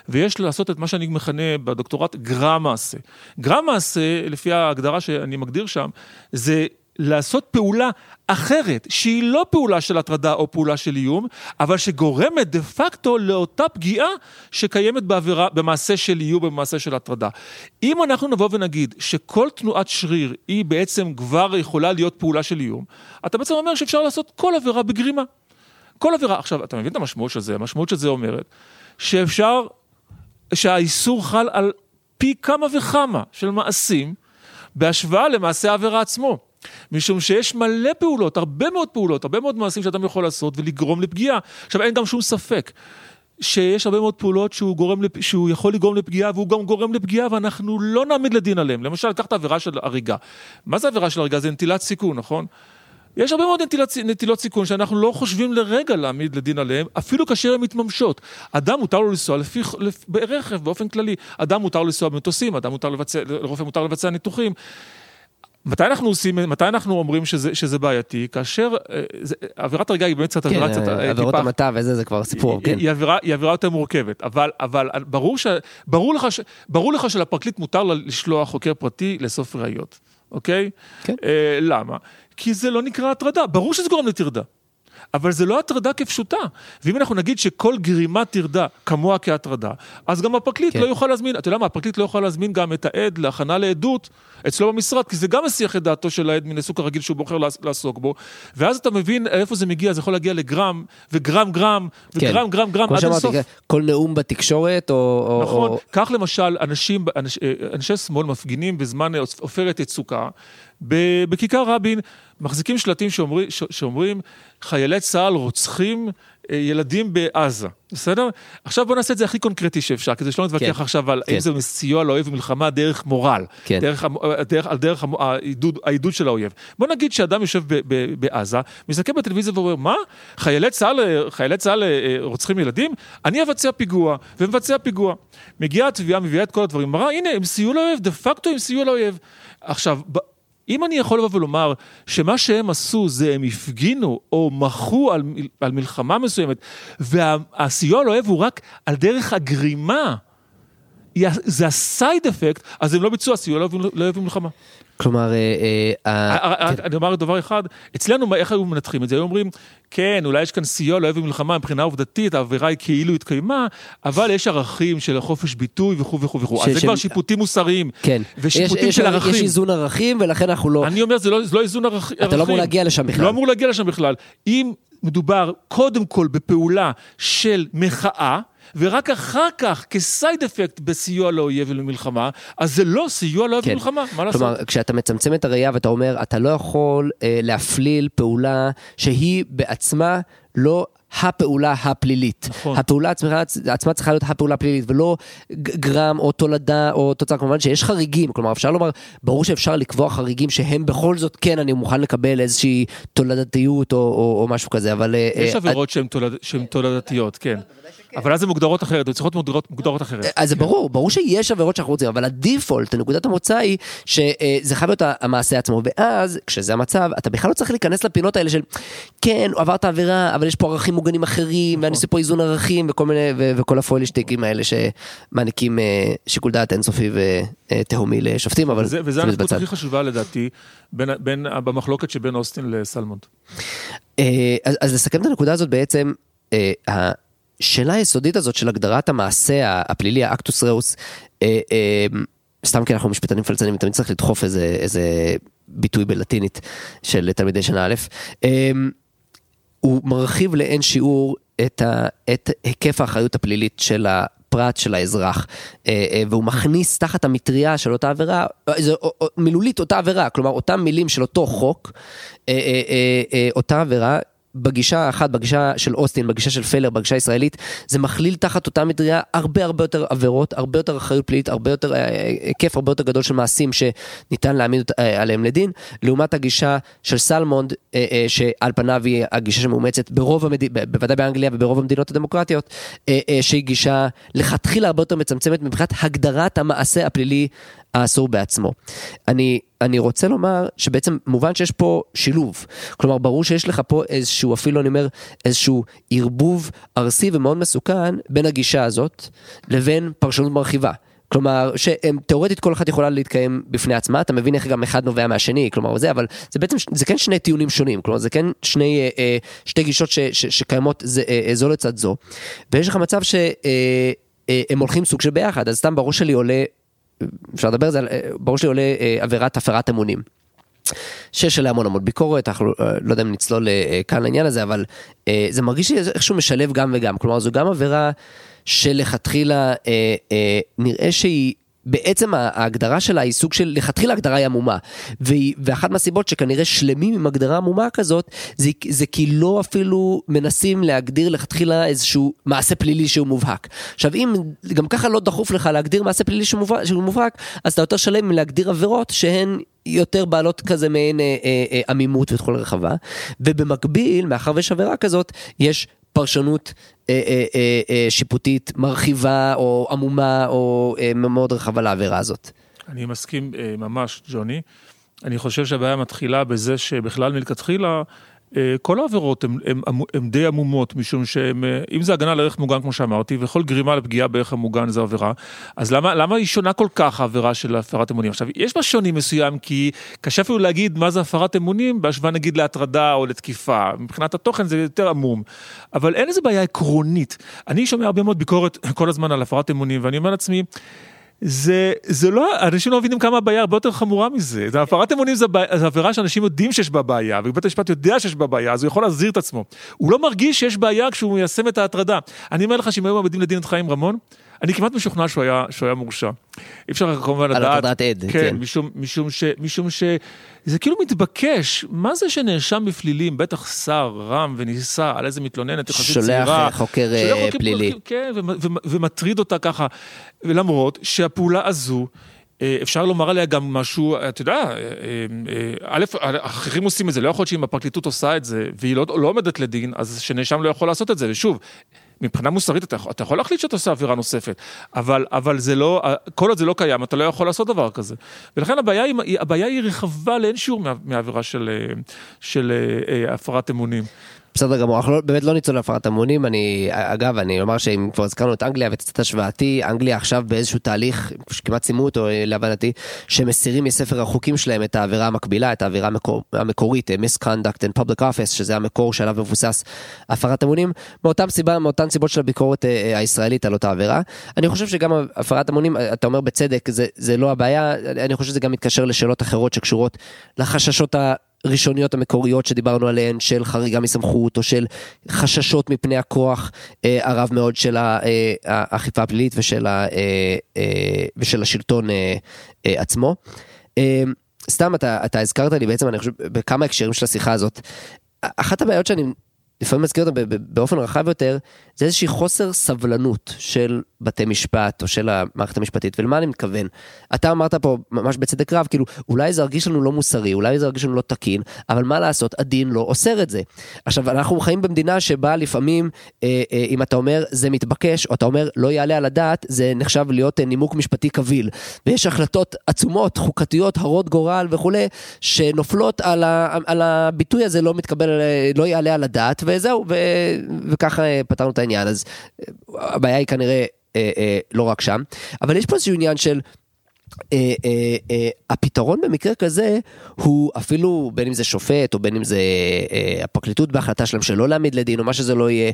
ויש לעשות את מה שאני מכנה בדוקטורט גרם מעשה. גרם מעשה, לפי ההגדרה שאני מגדיר שם, זה לעשות פעולה אחרת, שהיא לא פעולה של הטרדה או פעולה של איום, אבל שגורמת דה פקטו לאותה פגיעה שקיימת בעבירה, במעשה של איום, במעשה של הטרדה. אם אנחנו נבוא ונגיד שכל תנועת שריר היא בעצם כבר יכולה להיות פעולה של איום, אתה בעצם אומר שאפשר לעשות כל עבירה בגרימה. כל עבירה, עכשיו, אתה מבין את המשמעות של זה? המשמעות של זה אומרת שאפשר, שהאיסור חל על פי כמה וכמה של מעשים בהשוואה למעשה העבירה עצמו. משום שיש מלא פעולות, הרבה מאוד פעולות, הרבה מאוד מעשים שאדם יכול לעשות ולגרום לפגיעה. עכשיו אין גם שום ספק שיש הרבה מאוד פעולות שהוא, גורם. שהוא יכול לגרום לפגיעה והוא גם גורם לפגיעה ואנחנו לא נעמיד לדין עליהם. למשל, קח את העבירה של הריגה. מה זה עבירה של הריגה? זה נטילת סיכון, נכון? יש הרבה מאוד נטילות, נטילות סיכון שאנחנו לא חושבים לרגע להעמיד לדין עליהם, אפילו כאשר הן מתממשות. אדם מותר לו לנסוע לפי, לפ, ברכב באופן כללי, אדם מותר לו לנסוע במטוסים, אדם מותר לבצע, לרופא מותר לבצע ניתוחים. מתי אנחנו עושים, מתי אנחנו אומרים שזה, שזה בעייתי? כאשר, אה, זה, עבירת הריגה היא באמת קצת עבירה
כן,
קצת... אה,
עבירות
טיפה-
המתה וזה, זה כבר סיפור,
היא,
כן.
היא, עבירה, היא עבירה יותר מורכבת, אבל, אבל ברור, ש, ברור, לך, ברור לך שלפרקליט מותר לשלוח חוקר פרטי לאסוף ראיות, אוקיי?
כן.
אה, למה? כי זה לא נקרא הטרדה, ברור שזה גורם לטרדה. אבל זה לא הטרדה כפשוטה. ואם אנחנו נגיד שכל גרימת טרדה כמוה כהטרדה, אז גם הפרקליט
כן.
לא יוכל להזמין, אתה יודע מה, הפרקליט לא יוכל להזמין גם את העד להכנה לעדות אצלו במשרד, כי זה גם מסיח את דעתו של העד מן העיסוק הרגיל שהוא בוחר לעס- לעסוק בו. ואז אתה מבין איפה זה מגיע, זה יכול להגיע לגרם, וגרם גרם,
כן.
וגרם גרם גרם,
כמו
עד אינסוף.
כל נאום בתקשורת, או...
נכון,
או-
כך למשל אנשים, אנש, אה, אנשי שמאל מפגינים בזמן עופרת יצוקה, בכיכר רבין מחזיקים שלטים שאומרי, ש- שאומרים חיילי צה"ל רוצחים אה, ילדים בעזה, בסדר? עכשיו בוא נעשה את זה הכי קונקרטי שאפשר, כדי שלא נתווכח
כן,
עכשיו על
כן.
האם זה סיוע לאויב ומלחמה דרך מורל,
כן.
דרך, אה, דרך, על דרך העידוד, העידוד של האויב. בוא נגיד שאדם יושב ב- ב- בעזה, מסתכל בטלוויזיה ואומר, מה? חיילי צה"ל, אה, חיילי צה"ל רוצחים ילדים? אני אבצע פיגוע, ומבצע פיגוע. מגיעה התביעה, מביאה את כל הדברים, מראה, הנה, הם סייעו לאויב, דה פקטו הם סייעו לאויב. עכשיו, אם אני יכול לבוא ולומר שמה שהם עשו זה הם הפגינו או מחו על, על מלחמה מסוימת והסיוע לאויב הוא רק על דרך הגרימה, זה הסייד אפקט, אז הם לא ביצעו הסיוע לאויב לאויב במלחמה.
כלומר, אה, אה,
אה, אני אומר דבר אחד, אצלנו איך היו מנתחים את זה? היו אומרים, כן, אולי יש כאן סיוע לאויב במלחמה, מבחינה עובדתית העבירה היא כאילו התקיימה, אבל יש ערכים של חופש ביטוי וכו' וכו' וכו'. אז זה כבר שיפוטים מוסריים.
כן.
ושיפוטים של ערכים.
יש איזון ערכים, ולכן אנחנו לא...
אני אומר, זה לא, לא איזון ערכ- ערכים.
אתה לא אמור להגיע לשם בכלל.
לא אמור להגיע לשם בכלל. אם מדובר קודם כל בפעולה של מחאה, ורק אחר כך כסייד אפקט בסיוע לאויב ולמלחמה, אז זה לא סיוע לאויב
כן.
ולמלחמה, מה לעשות?
כלומר, כשאתה מצמצם את הראייה ואתה אומר, אתה לא יכול אה, להפליל פעולה שהיא בעצמה לא הפעולה הפלילית.
נכון.
הפעולה עצמה, עצמה צריכה להיות הפעולה הפלילית, ולא גרם או תולדה או תוצאה. כמובן שיש חריגים, כלומר אפשר לומר, ברור שאפשר לקבוע חריגים שהם בכל זאת, כן, אני מוכן לקבל איזושהי תולדתיות או, או, או משהו כזה, אבל... אה,
יש
אה,
עבירות שהן תולד- תולדתיות, כן. אבל אז הן מוגדרות אחרת, הן צריכות מוגדרות- מוגדרות אחרת.
אז זה ברור, ברור שיש עבירות שאנחנו רוצים, אבל הדיפולט, נקודת המוצא היא שזה חייב להיות המעשה עצמו, ואז, כשזה המצב, אתה בכלל לא צריך להיכנס לפינות האלה של, כן, הוא עבר את העבירה, אבל יש פה ערכים מוגנים אחרים, ואני עושה פה איזון ערכים, וכל מיני, ו- וכל הפוילישטיקים האלה שמעניקים אה, שיקול דעת אינסופי ותהומי לשופטים, אבל
וזה- וזה
זה
הנקודה. הכי חשובה לדעתי, בין- בין- במחלוקת שבין אוסטין לסלמונד.
אה, אז, אז לסכם את הנקודה הזאת בעצם, אה, השאלה היסודית הזאת של הגדרת המעשה הפלילי, האקטוס ראוס, אה, אה, סתם כי אנחנו משפטנים פלצנים, תמיד צריך לדחוף איזה, איזה ביטוי בלטינית של תלמידי שנה א', אה, הוא מרחיב לאין שיעור את, ה, את היקף האחריות הפלילית של הפרט של האזרח, והוא מכניס תחת המטריה של אותה עבירה, מילולית אותה עבירה, כלומר אותם מילים של אותו חוק, אותה עבירה. בגישה האחת, בגישה של אוסטין, בגישה של פלר, בגישה הישראלית, זה מכליל תחת אותה מטריה הרבה הרבה יותר עבירות, הרבה יותר אחריות פלילית, הרבה יותר, אה, אה, היקף הרבה יותר גדול של מעשים שניתן להעמיד אה, עליהם לדין, לעומת הגישה של סלמונד, אה, אה, שעל פניו היא הגישה שמאומצת ברוב המדינות, בוודאי באנגליה וברוב המדינות הדמוקרטיות, אה, אה, שהיא גישה לכתחילה הרבה יותר מצמצמת מבחינת הגדרת המעשה הפלילי האסור בעצמו. אני, אני רוצה לומר שבעצם מובן שיש פה שילוב. כלומר, ברור שיש לך פה איזשהו, אפילו אני אומר, איזשהו ערבוב ארסי ומאוד מסוכן בין הגישה הזאת לבין פרשנות מרחיבה. כלומר, שתאורטית כל אחת יכולה להתקיים בפני עצמה, אתה מבין איך גם אחד נובע מהשני, כלומר זה, אבל זה בעצם, זה כן שני טיעונים שונים, כלומר זה כן שני, אה, אה, שתי גישות ש, ש, שקיימות זה, אה, זו לצד זו, ויש לך מצב שהם הם הולכים סוג של ביחד, אז סתם בראש שלי עולה אפשר לדבר על זה, אה, בראש שלי עולה אה, עבירת הפרת אמונים. שיש עליה המון המון ביקורת, אנחנו לא- לא יודע אם נצלול אה, כאן לעניין הזה, אבל אה, זה מרגיש לי איכשהו משלב גם וגם, כלומר זו גם עבירה שלכתחילה אה, אה, נראה שהיא בעצם ההגדרה שלה היא סוג של, לכתחילה הגדרה היא עמומה. ואחת מהסיבות שכנראה שלמים עם הגדרה עמומה כזאת, זה, זה כי לא אפילו מנסים להגדיר לכתחילה איזשהו מעשה פלילי שהוא מובהק. עכשיו אם גם ככה לא דחוף לך להגדיר מעשה פלילי שהוא מובהק, שהוא מובהק אז אתה יותר שלם מלהגדיר עבירות שהן יותר בעלות כזה מעין אה, אה, אה, עמימות ותכול רחבה, ובמקביל, מאחר ויש עבירה כזאת, יש פרשנות שיפוטית מרחיבה או עמומה או אה, מאוד רחבה לעבירה הזאת.
אני מסכים אה, ממש, ג'וני. אני חושב שהבעיה מתחילה בזה שבכלל מלכתחילה אה, כל העבירות הן די עמומות, משום שאם אה, זה הגנה על ערך מוגן, כמו שאמרתי, וכל גרימה לפגיעה בערך המוגן זה עבירה, אז למה, למה היא שונה כל כך, העבירה של הפרת אמונים? עכשיו, יש בה שוני מסוים, כי קשה אפילו להגיד מה זה הפרת אמונים, בהשוואה נגיד להטרדה או לתקיפה. מבחינת התוכן זה יותר עמום. אבל אין איזה בעיה עקרונית. אני שומע הרבה מאוד ביקורת כל הזמן על הפרת אמונים, ואני אומר לעצמי, זה, זה לא, אנשים לא מבינים כמה הבעיה הרבה יותר חמורה מזה. זה הפרת אמונים זה, זה עבירה שאנשים יודעים שיש בה בעיה, ובית המשפט יודע שיש בה בעיה, אז הוא יכול להזהיר את עצמו. הוא לא מרגיש שיש בעיה כשהוא מיישם את ההטרדה. אני אומר לך שאם היו מעמידים לדין את חיים רמון, אני כמעט משוכנע שהוא היה, שהוא היה מורשע. אי אפשר כמובן לדעת.
על הטרדת עד,
כן. כן. משום, משום, ש, משום שזה כאילו מתבקש, מה זה שנאשם בפלילים, בטח שר, רם ונישא על איזה מתלוננת יחסית צעירה.
שולח חוקר שולח פלילי.
כן, ומטריד אותה ככה. ולמרות שהפעולה הזו... אה, אפשר לומר עליה גם משהו, אתה יודע, אה, אה, א', אחרים עושים את זה, לא יכול להיות שאם הפרקליטות עושה את זה והיא לא, לא עומדת לדין, אז שנאשם לא יכול לעשות את זה, ושוב, מבחינה מוסרית אתה, אתה יכול להחליט שאתה עושה עבירה נוספת, אבל, אבל זה לא, כל עוד זה לא קיים, אתה לא יכול לעשות דבר כזה. ולכן הבעיה היא, הבעיה היא רחבה לאין שיעור מהעבירה של, של הפרת אמונים.
בסדר גמור, אנחנו לא, באמת לא ניצול להפרת המונים, אני, אגב, אני אומר שאם כבר הזכרנו את אנגליה וקצת השוואתי, אנגליה עכשיו באיזשהו תהליך, שכמעט סיימו אותו להבנתי, שמסירים מספר החוקים שלהם את העבירה המקבילה, את העבירה המקור, המקורית, misconduct in public office, שזה המקור שעליו מבוסס הפרת המונים, מאותן סיבה, מאותן סיבות של הביקורת אה, אה, הישראלית על אותה עבירה. אני חושב שגם הפרת המונים, אתה אומר בצדק, זה, זה לא הבעיה, אני חושב שזה גם מתקשר לשאלות אחרות שקשורות לחששות ה... הראשוניות המקוריות שדיברנו עליהן של חריגה מסמכות או של חששות מפני הכוח אה, הרב מאוד של אה, האכיפה הפלילית ושל, ה, אה, אה, ושל השלטון אה, אה, עצמו. אה, סתם אתה, אתה הזכרת לי בעצם אני חושב בכמה הקשרים של השיחה הזאת אחת הבעיות שאני לפעמים מזכיר אותם באופן רחב יותר, זה איזושהי חוסר סבלנות של בתי משפט או של המערכת המשפטית, ולמה אני מתכוון? אתה אמרת פה ממש בצדק רב, כאילו, אולי זה ירגיש לנו לא מוסרי, אולי זה ירגיש לנו לא תקין, אבל מה לעשות, הדין לא אוסר את זה. עכשיו, אנחנו חיים במדינה שבה לפעמים, אה, אה, אם אתה אומר זה מתבקש, או אתה אומר לא יעלה על הדעת, זה נחשב להיות אה, נימוק משפטי קביל. ויש החלטות עצומות, חוקתיות, הרות גורל וכולי, שנופלות על, ה, על הביטוי הזה לא מתקבל, לא יעלה על הדעת. וזהו, ו... וככה אה, פתרנו את העניין. אז אה, הבעיה היא כנראה אה, אה, לא רק שם, אבל יש פה איזשהו עניין של... אה, אה, אה, הפתרון במקרה כזה הוא אפילו בין אם זה שופט או בין אם זה אה, הפרקליטות בהחלטה שלהם שלא להעמיד לדין או מה שזה לא יהיה,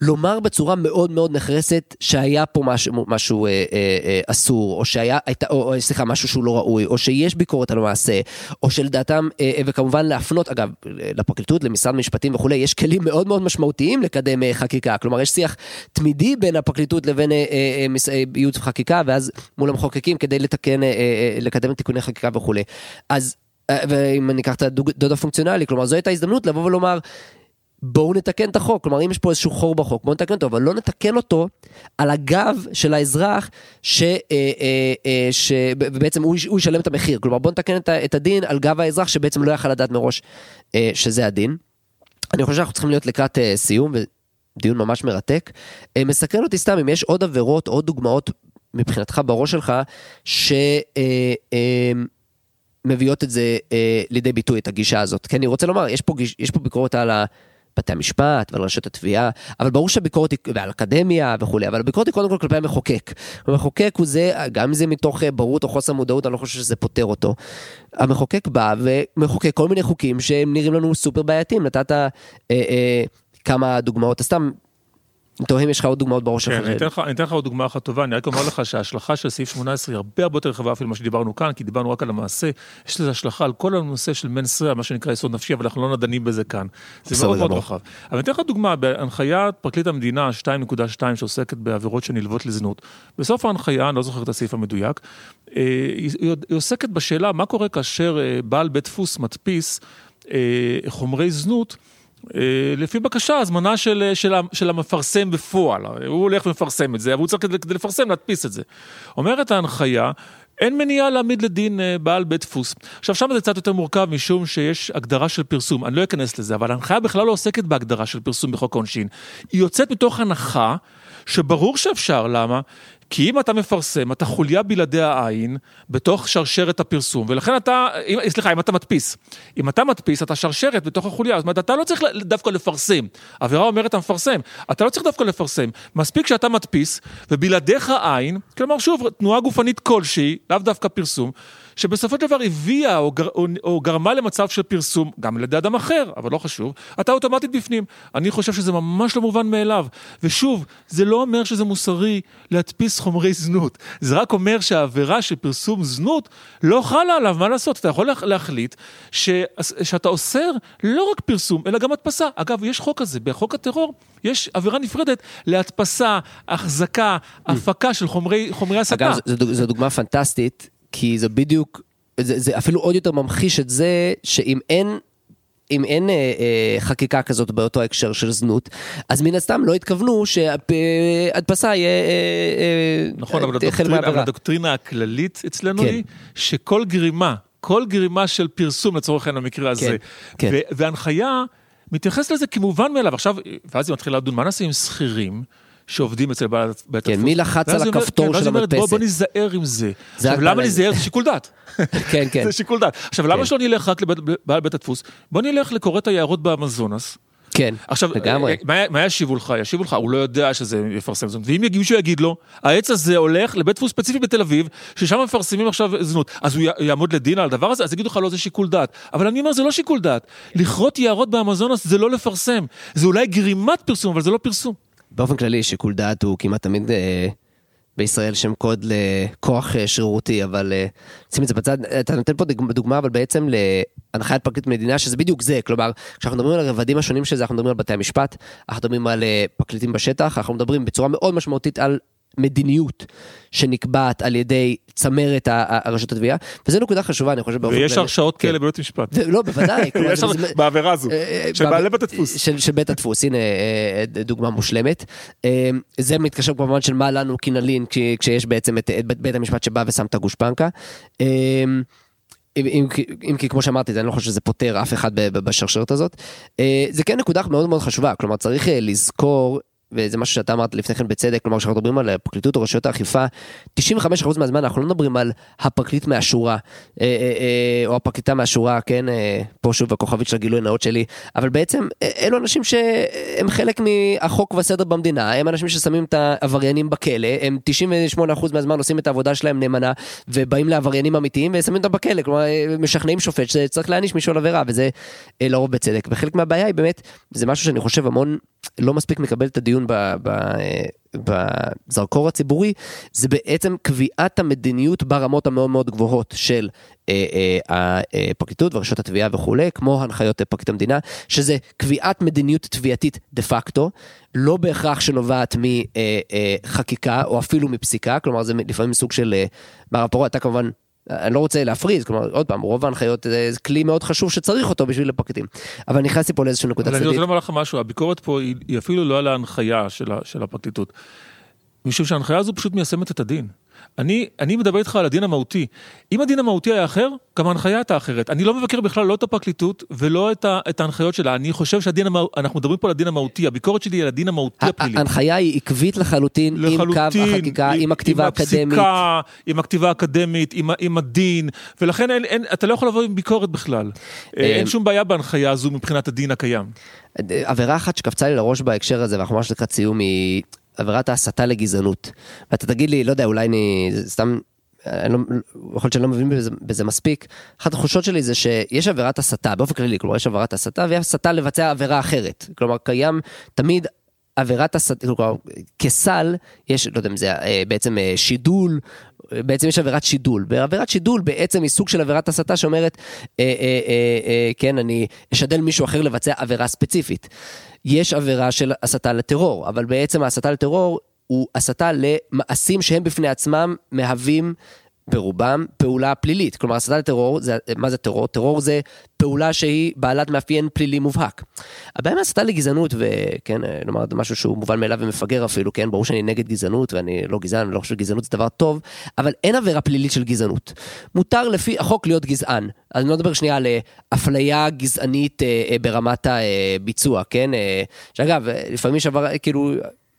לומר בצורה מאוד מאוד נחרצת שהיה פה משהו, משהו אה, אה, אה, אסור, או שהיה, הייתה, או, או סליחה, משהו שהוא לא ראוי, או שיש ביקורת על המעשה, או שלדעתם, אה, אה, וכמובן להפנות, אגב, לפרקליטות, למשרד המשפטים וכולי, יש כלים מאוד מאוד משמעותיים לקדם אה, חקיקה, כלומר יש שיח תמידי בין הפרקליטות לבין אה, אה, אה, ייעוץ חקיקה, ואז מול המחוקקים כדי לתקן, אה, אה, לקדם תיקוני חקיקה וכולי. אז אה, ואם אני אקח את הדוד הפונקציונלי, כלומר זו הייתה הזדמנות לבוא ולומר, בואו נתקן את החוק, כלומר אם יש פה איזשהו חור בחוק, בואו נתקן אותו, אבל לא נתקן אותו על הגב של האזרח, אה, אה, אה, שבעצם הוא, הוא ישלם את המחיר, כלומר בואו נתקן את, את הדין על גב האזרח שבעצם לא יכל לדעת מראש אה, שזה הדין. אני חושב שאנחנו צריכים להיות לקראת אה, סיום, ודיון ממש מרתק. אה, מסקרן אותי סתם אם יש עוד עבירות, עוד דוגמאות מבחינתך בראש שלך, ש... אה, אה, את זה אה, לידי ביטוי, את הגישה הזאת. כי אני רוצה לומר, יש פה, יש פה ביקורת על. בתי המשפט ועל רשות התביעה, אבל ברור שהביקורת היא, ועל אקדמיה וכולי, אבל הביקורת היא קודם כל כלפי המחוקק. המחוקק הוא זה, גם אם זה מתוך ברות או חוסר מודעות, אני לא חושב שזה פותר אותו. המחוקק בא ומחוקק כל מיני חוקים שהם נראים לנו סופר בעייתיים, נתת אה, אה, כמה דוגמאות, סתם תוהה אם יש לך עוד דוגמאות בראש
כן,
שלך.
אני אתן לך- אני אתן לך עוד דוגמה אחת טובה, אני רק אומר לך שההשלכה של סעיף 18 היא הרבה הרבה יותר רחבה אפילו ממה שדיברנו כאן, כי דיברנו רק על המעשה, יש לזה השלכה על כל הנושא של מנסרה, מה שנקרא יסוד נפשי, אבל אנחנו לא דנים בזה כאן. זה מאוד מאוד. רחב. אבל אני אתן לך דוגמה, בהנחיית פרקליט המדינה 2.2 שעוסקת בעבירות שנלוות לזנות, בסוף ההנחיה, אני לא זוכר את הסעיף המדויק, אה, היא היא עוסקת בשאלה מה קורה כאשר אה, בעל בית דפוס מדפיס אה, חומרי זנות. אה, לפי בקשה, הזמנה של, של, ה- של המפרסם בפועל, הוא הולך ומפרסם את זה, אבל הוא צריך כדי, כדי לפרסם להדפיס את זה. אומרת ההנחיה, אין מניעה להעמיד לדין אה, בעל בית דפוס. עכשיו שם זה קצת יותר מורכב משום שיש הגדרה של פרסום, אני לא אכנס לזה, אבל ההנחיה בכלל לא עוסקת בהגדרה של פרסום בחוק העונשין. היא יוצאת מתוך הנחה שברור שאפשר, למה? כי אם אתה מפרסם, אתה חוליה בלעדי העין בתוך שרשרת הפרסום, ולכן אתה, אם, סליחה, אם אתה מדפיס. אם אתה מדפיס, אתה שרשרת בתוך החוליה, זאת אומרת, אתה לא צריך דווקא לפרסם. העבירה אומרת, המפרסם, אתה לא צריך דווקא לפרסם. מספיק שאתה מדפיס, ובלעדיך עין, כלומר, שוב, תנועה גופנית כלשהי, לאו דווקא פרסום, שבסופו של דבר הביאה או, גר, או, או גרמה למצב של פרסום, גם על ידי אדם אחר, אבל לא חשוב, אתה אוטומטית בפנים. אני חושב שזה ממש לא מובן מאליו. ושוב, זה לא אומר שזה מוסרי להדפיס חומרי זנות. זה רק אומר שהעבירה של פרסום זנות לא חלה עליו, מה לעשות? אתה יכול לה- להחליט ש, שאתה אוסר לא רק פרסום, אלא גם הדפסה. אגב, יש חוק כזה, בחוק הטרור יש עבירה נפרדת להדפסה, החזקה, הפקה של חומרי, חומרי הסתה.
אגב, זו דוגמה פנטסטית, כי זה בדיוק, זה, זה אפילו עוד יותר ממחיש את זה שאם אין... אם אין אה, אה, חקיקה כזאת באותו הקשר של זנות, אז מן הסתם לא התכוונו שהדפסה יהיה אה, אה,
נכון, אבל
תהיה חלק
הדוקטרינה, אבל. הדוקטרינה הכללית אצלנו
כן.
היא שכל גרימה, כל גרימה של פרסום לצורך העניין במקרה הזה,
כן.
ו- וההנחיה מתייחסת לזה כמובן מאליו. עכשיו, ואז היא מתחילה לדון, מה נעשה עם שכירים? שעובדים אצל בעל בית
כן,
הדפוס.
מי לחץ על הכפתור
כן,
של המדפסת?
בוא ניזהר עם זה. עכשיו, למה ניזהר? זה שיקול דעת.
כן, כן.
זה שיקול דעת. עכשיו, למה
כן.
שלא נלך רק לבעל בית הדפוס? בוא נלך לקוראת היערות באמזונס.
כן,
עכשיו,
לגמרי.
אה, מה, מה ישיבו לך? ישיבו לך, הוא לא יודע שזה יפרסם זנות. ואם מישהו יגיד לו, העץ הזה הולך לבית דפוס ספציפי בתל אביב, ששם מפרסמים עכשיו זנות, אז הוא יעמוד לדין על הדבר הזה? אז יגידו לך, לא, זה שיקול דעת. אבל אני אומר, זה לא שיקול דעת. לכרות יערות באמזונס זה לא לפרסם. זה אולי גרימת פרסום, אבל זה לא פרסום.
באופן כללי שיקול דעת הוא כמעט תמיד אה, בישראל שם קוד לכוח אה, שרירותי, אבל אה, שים את זה בצד, אתה נותן פה דוג- דוגמה אבל בעצם להנחיית פרקליט מדינה שזה בדיוק זה, כלומר כשאנחנו מדברים על הרבדים השונים של זה אנחנו מדברים על בתי המשפט, אנחנו מדברים על אה, פרקליטים בשטח, אנחנו מדברים בצורה מאוד משמעותית על מדיניות שנקבעת על ידי צמרת הרשות התביעה, וזו נקודה חשובה אני חושב
ויש. הרשעות
כן.
כאלה בבית משפט.
ו- לא בוודאי,
בעבירה הזו,
אה,
של
אה,
בעלי בית הדפוס.
של, של בית הדפוס, הנה אה, דוגמה מושלמת. זה מתקשר כמובן של מה לנו כי נלין כש- כשיש בעצם את, בית, המשפט שבא ושם את הגושפנקה. אם, אם, כי- אם כי כמו שאמרתי, אני לא חושב שזה פותר אף אחד בשרשרת הזאת. זה כן נקודה מאוד מאוד חשובה, כלומר צריך לזכור, וזה משהו שאתה אמרת לפני כן בצדק, כלומר כשאנחנו מדברים על הפרקליטות או רשויות האכיפה, 95% מהזמן אנחנו לא מדברים על הפרקליט מהשורה, אה, אה, אה, או הפרקליטה מהשורה, כן, פה שוב הכוכבית של הגילוי הנאות שלי, אבל בעצם אלו אנשים שהם חלק מהחוק והסדר במדינה, הם אנשים ששמים את העבריינים בכלא, הם 98% מהזמן עושים את העבודה שלהם נאמנה, ובאים לעבריינים אמיתיים ושמים אותם בכלא, כלומר משכנעים שופט שצריך להעניש מישהו על עבירה, וזה לרוב בצדק. וחלק מהבעיה היא באמת, זה משהו שאני חושב המון לא מספיק מקבל את הדיון ב- ב- אה, בזרקור הציבורי, זה בעצם קביעת המדיניות ברמות המאוד מאוד גבוהות של אה, אה, הפרקליטות ורשות התביעה וכולי, כמו הנחיות פרקליט המדינה, שזה קביעת מדיניות תביעתית דה פקטו, לא בהכרח שנובעת מחקיקה או אפילו מפסיקה, כלומר זה לפעמים סוג של אה, מערב פרעה, אתה כמובן אני לא רוצה להפריז, כלומר, עוד פעם, רוב ההנחיות זה כלי מאוד חשוב שצריך אותו בשביל הפרקליטים. אבל נכנסתי פה לאיזושהי נקודה
אבל אני
צדדית.
רוצה לומר לך משהו, הביקורת פה היא, היא אפילו לא על ההנחיה של, של הפרקליטות. משום שההנחיה הזו פשוט מיישמת את הדין. אני, אני מדבר איתך על הדין המהותי. אם הדין המהותי היה אחר, גם ההנחיה הייתה אחרת. אני לא מבקר בכלל לא את הפרקליטות ולא את, ה, את ההנחיות שלה. אני חושב שהדין המהותי, אנחנו מדברים פה על הדין המהותי, הביקורת שלי היא על הדין המהותי הפלילי.
ההנחיה היא עקבית לחלוטין, עם קו החקיקה, עם הכתיבה האקדמית.
עם הפסיקה, עם הכתיבה האקדמית, עם, עם הדין, ולכן אין, אין, אתה לא יכול לבוא עם ביקורת בכלל. אה, אין שום בעיה בהנחיה הזו מבחינת הדין הקיים.
עבירה אחת שקפצה לי לראש בהקשר הזה, ואנחנו ממש לקראת סיום, היא עבירת ההסתה לגזענות. ואתה תגיד לי, לא יודע, אולי אני סתם, אני לא, יכול להיות שאני לא מבין בזה, בזה מספיק. אחת התחושות שלי זה שיש עבירת הסתה, באופן כללי, כלומר יש עבירת הסתה ויש הסתה לבצע עבירה אחרת. כלומר, קיים תמיד עבירת הסתה, כלומר, כסל, יש, לא יודע אם זה אה, בעצם אה, שידול, בעצם יש עבירת שידול. בעבירת שידול בעצם היא סוג של עבירת הסתה שאומרת, אה, אה, אה, אה, כן, אני אשדל מישהו אחר לבצע עבירה ספציפית. יש עבירה של הסתה לטרור, אבל בעצם ההסתה לטרור הוא הסתה למעשים שהם בפני עצמם מהווים ברובם פעולה פלילית. כלומר, הסתה לטרור, זה, מה זה טרור? טרור זה פעולה שהיא בעלת מאפיין פלילי מובהק. הבעיה מהסתה לגזענות, וכן, נאמר משהו שהוא מובן מאליו ומפגר אפילו, כן, ברור שאני נגד גזענות ואני לא גזען, אני לא חושב שגזענות זה דבר טוב, אבל אין עבירה פלילית של גזענות. מותר לפי החוק להיות גזען. אז אני לא מדבר שנייה על אה, אפליה גזענית אה, אה, ברמת הביצוע, כן? שאגב, לפעמים יש עבר, כאילו...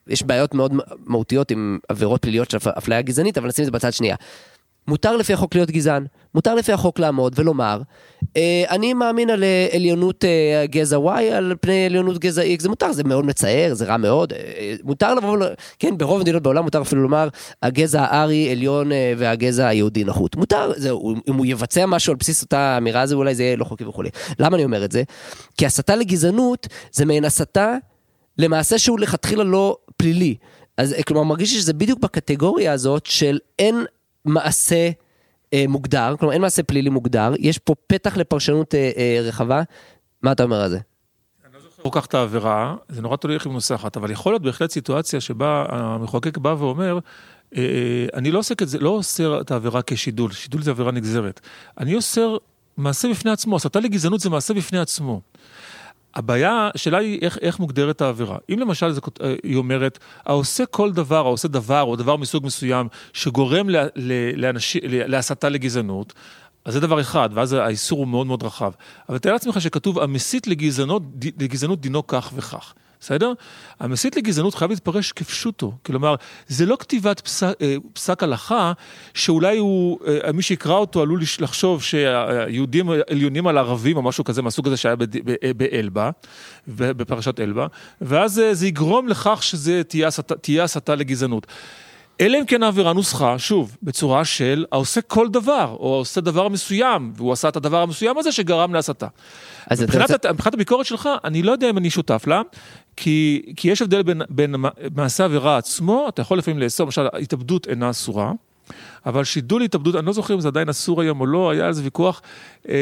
יש בעיות מאוד מהותיות עם עבירות פליליות של אפליה גזענית, אבל נשים את זה בצד שנייה. מותר לפי החוק להיות גזען, מותר לפי החוק לעמוד ולומר, אה, אני מאמין על אה, עליונות אה, גזע Y על פני עליונות גזע X, זה מותר, זה מאוד מצער, זה רע מאוד, מותר לבוא, כן, ברוב המדינות בעולם מותר אפילו לומר, הגזע הארי עליון והגזע היהודי נחות. מותר, זה, אם הוא יבצע משהו על בסיס אותה אמירה הזו, אולי זה יהיה לא חוקי וכולי. למה אני אומר את זה? כי הסתה לגזענות זה מעין הסתה למעשה שהוא לכתחילה לא פלילי. אז כלומר, מרגיש לי שזה בדיוק בקטגוריה הזאת של אין מעשה אה, מוגדר, כלומר אין מעשה פלילי מוגדר, יש פה פתח לפרשנות אה, אה, רחבה. מה אתה אומר על זה?
אני לא זוכר כל כך את העבירה, זה נורא תלוי איך היא מנוסחת, אבל יכול להיות בהחלט סיטואציה שבה המחוקק בא ואומר, אה, אה אני לא עוסק את זה, לא אוסר את העבירה כשידול, שידול זה עבירה נגזרת. אני אוסר מעשה בפני עצמו, הסתה לגזענות זה מעשה בפני עצמו. הבעיה, השאלה היא איך, איך מוגדרת העבירה. אם למשל זה, אה, היא אומרת, העושה כל דבר, העושה דבר או דבר מסוג מסוים שגורם ל, ל, לאנשי, להסתה לגזענות, אז זה דבר אחד, ואז האיסור הוא מאוד מאוד רחב. אבל תאר לעצמך שכתוב, המסית לגזענות, לגזענות דינו כך וכך. בסדר? המסית לגזענות חייב להתפרש כפשוטו. כלומר, זה לא כתיבת פסק, אה, פסק הלכה, שאולי הוא, אה, מי שיקרא אותו עלול לחשוב שהיהודים עליונים על ערבים או משהו כזה מהסוג הזה שהיה באלבה, בפרשת אלבה, ואז אה, זה יגרום לכך שזה תהיה הסתה לגזענות. אלא אם כן העבירה נוסחה, שוב, בצורה של העושה כל דבר, או העושה דבר מסוים, והוא עשה את הדבר המסוים הזה שגרם להסתה. מבחינת, רוצה... מבחינת הביקורת שלך, אני לא יודע אם אני שותף לה, כי, כי יש הבדל בין, בין מעשה העבירה עצמו, אתה יכול לפעמים לאסור, למשל, התאבדות אינה אסורה. אבל שידול התאבדות, אני לא זוכר אם זה עדיין אסור היום או לא, היה על זה ויכוח, אה,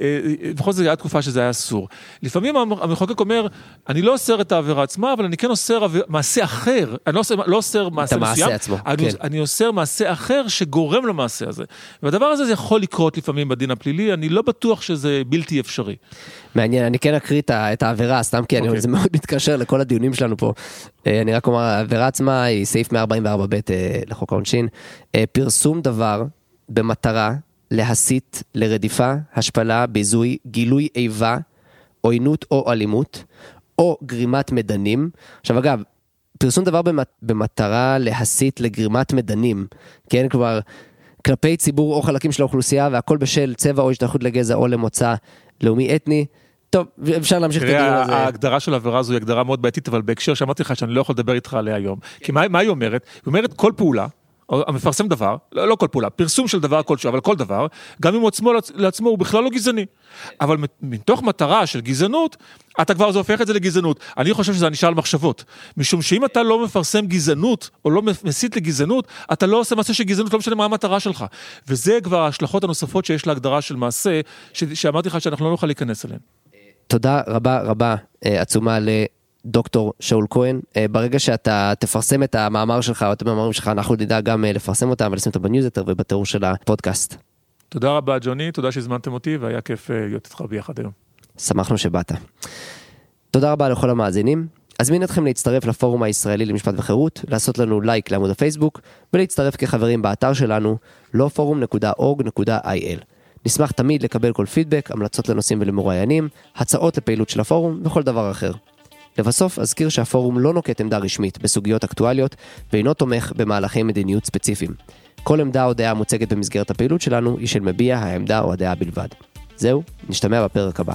אה, לפחות זו הייתה תקופה שזה היה אסור. לפעמים המחוקק אומר, אני לא אוסר את העבירה עצמה, אבל אני כן אוסר מעשה אחר, אני לא אוסר, לא אוסר מעשה מסוים, עצמו, אני, כן. אני אוסר מעשה אחר שגורם למעשה הזה. והדבר הזה זה יכול לקרות לפעמים בדין הפלילי, אני לא בטוח שזה בלתי אפשרי.
מעניין, אני כן אקריא את העבירה, סתם כי okay. אני, אוקיי. זה מאוד מתקשר לכל הדיונים שלנו פה. אה, אני רק אומר, העבירה עצמה היא סעיף 144ב לחוק העונשין. פרסום דבר במטרה להסית לרדיפה, השפלה, ביזוי, גילוי איבה, עוינות או אלימות, או גרימת מדנים. עכשיו אגב, פרסום דבר במטרה להסית לגרימת מדנים, כן, כלומר, כלפי ציבור או חלקים של האוכלוסייה, והכל בשל צבע או השתייכות לגזע או למוצא לאומי אתני. טוב, אפשר להמשיך את הדיון הזה.
ההגדרה של העבירה הזו היא הגדרה מאוד בעייתית, אבל בהקשר שאמרתי לך שאני לא יכול לדבר איתך עליה היום. כי מה היא אומרת? היא אומרת כל פעולה המפרסם דבר, לא, לא כל פעולה, פרסום של דבר כלשהו, אבל כל דבר, גם אם הוא עצמו לעצמו הוא בכלל לא גזעני. אבל מתוך מטרה של גזענות, אתה כבר זה הופך את זה לגזענות. אני חושב שזה ענישה על מחשבות. משום שאם אתה לא מפרסם גזענות, או לא מסית לגזענות, אתה לא עושה מעשה של גזענות, לא משנה מה המטרה שלך. וזה כבר ההשלכות הנוספות שיש להגדרה של מעשה, שאמרתי לך שאנחנו לא נוכל להיכנס אליהן.
תודה רבה רבה אה, עצומה ל... דוקטור שאול כהן, אה, ברגע שאתה תפרסם את המאמר שלך או את המאמרים שלך, אנחנו נדע גם אה, לפרסם אותם ולשים אותם בניוזיטר ובתיאור של הפודקאסט.
תודה רבה ג'וני, תודה שהזמנתם אותי והיה כיף אה, להיות איתך ביחד היום.
שמחנו שבאת. תודה רבה לכל המאזינים. אזמין אתכם להצטרף לפורום הישראלי למשפט וחירות, לעשות לנו לייק לעמוד הפייסבוק ולהצטרף כחברים באתר שלנו lawforum.org.il. נשמח תמיד לקבל כל פידבק, המלצות לנושאים ולמרואיינים, הצעות לפעילות של הפורום וכל דבר אחר. לבסוף, אזכיר שהפורום לא נוקט עמדה רשמית בסוגיות אקטואליות ואינו תומך במהלכי מדיניות ספציפיים. כל עמדה או דעה המוצגת במסגרת הפעילות שלנו היא של מביע העמדה או הדעה בלבד. זהו, נשתמע בפרק הבא.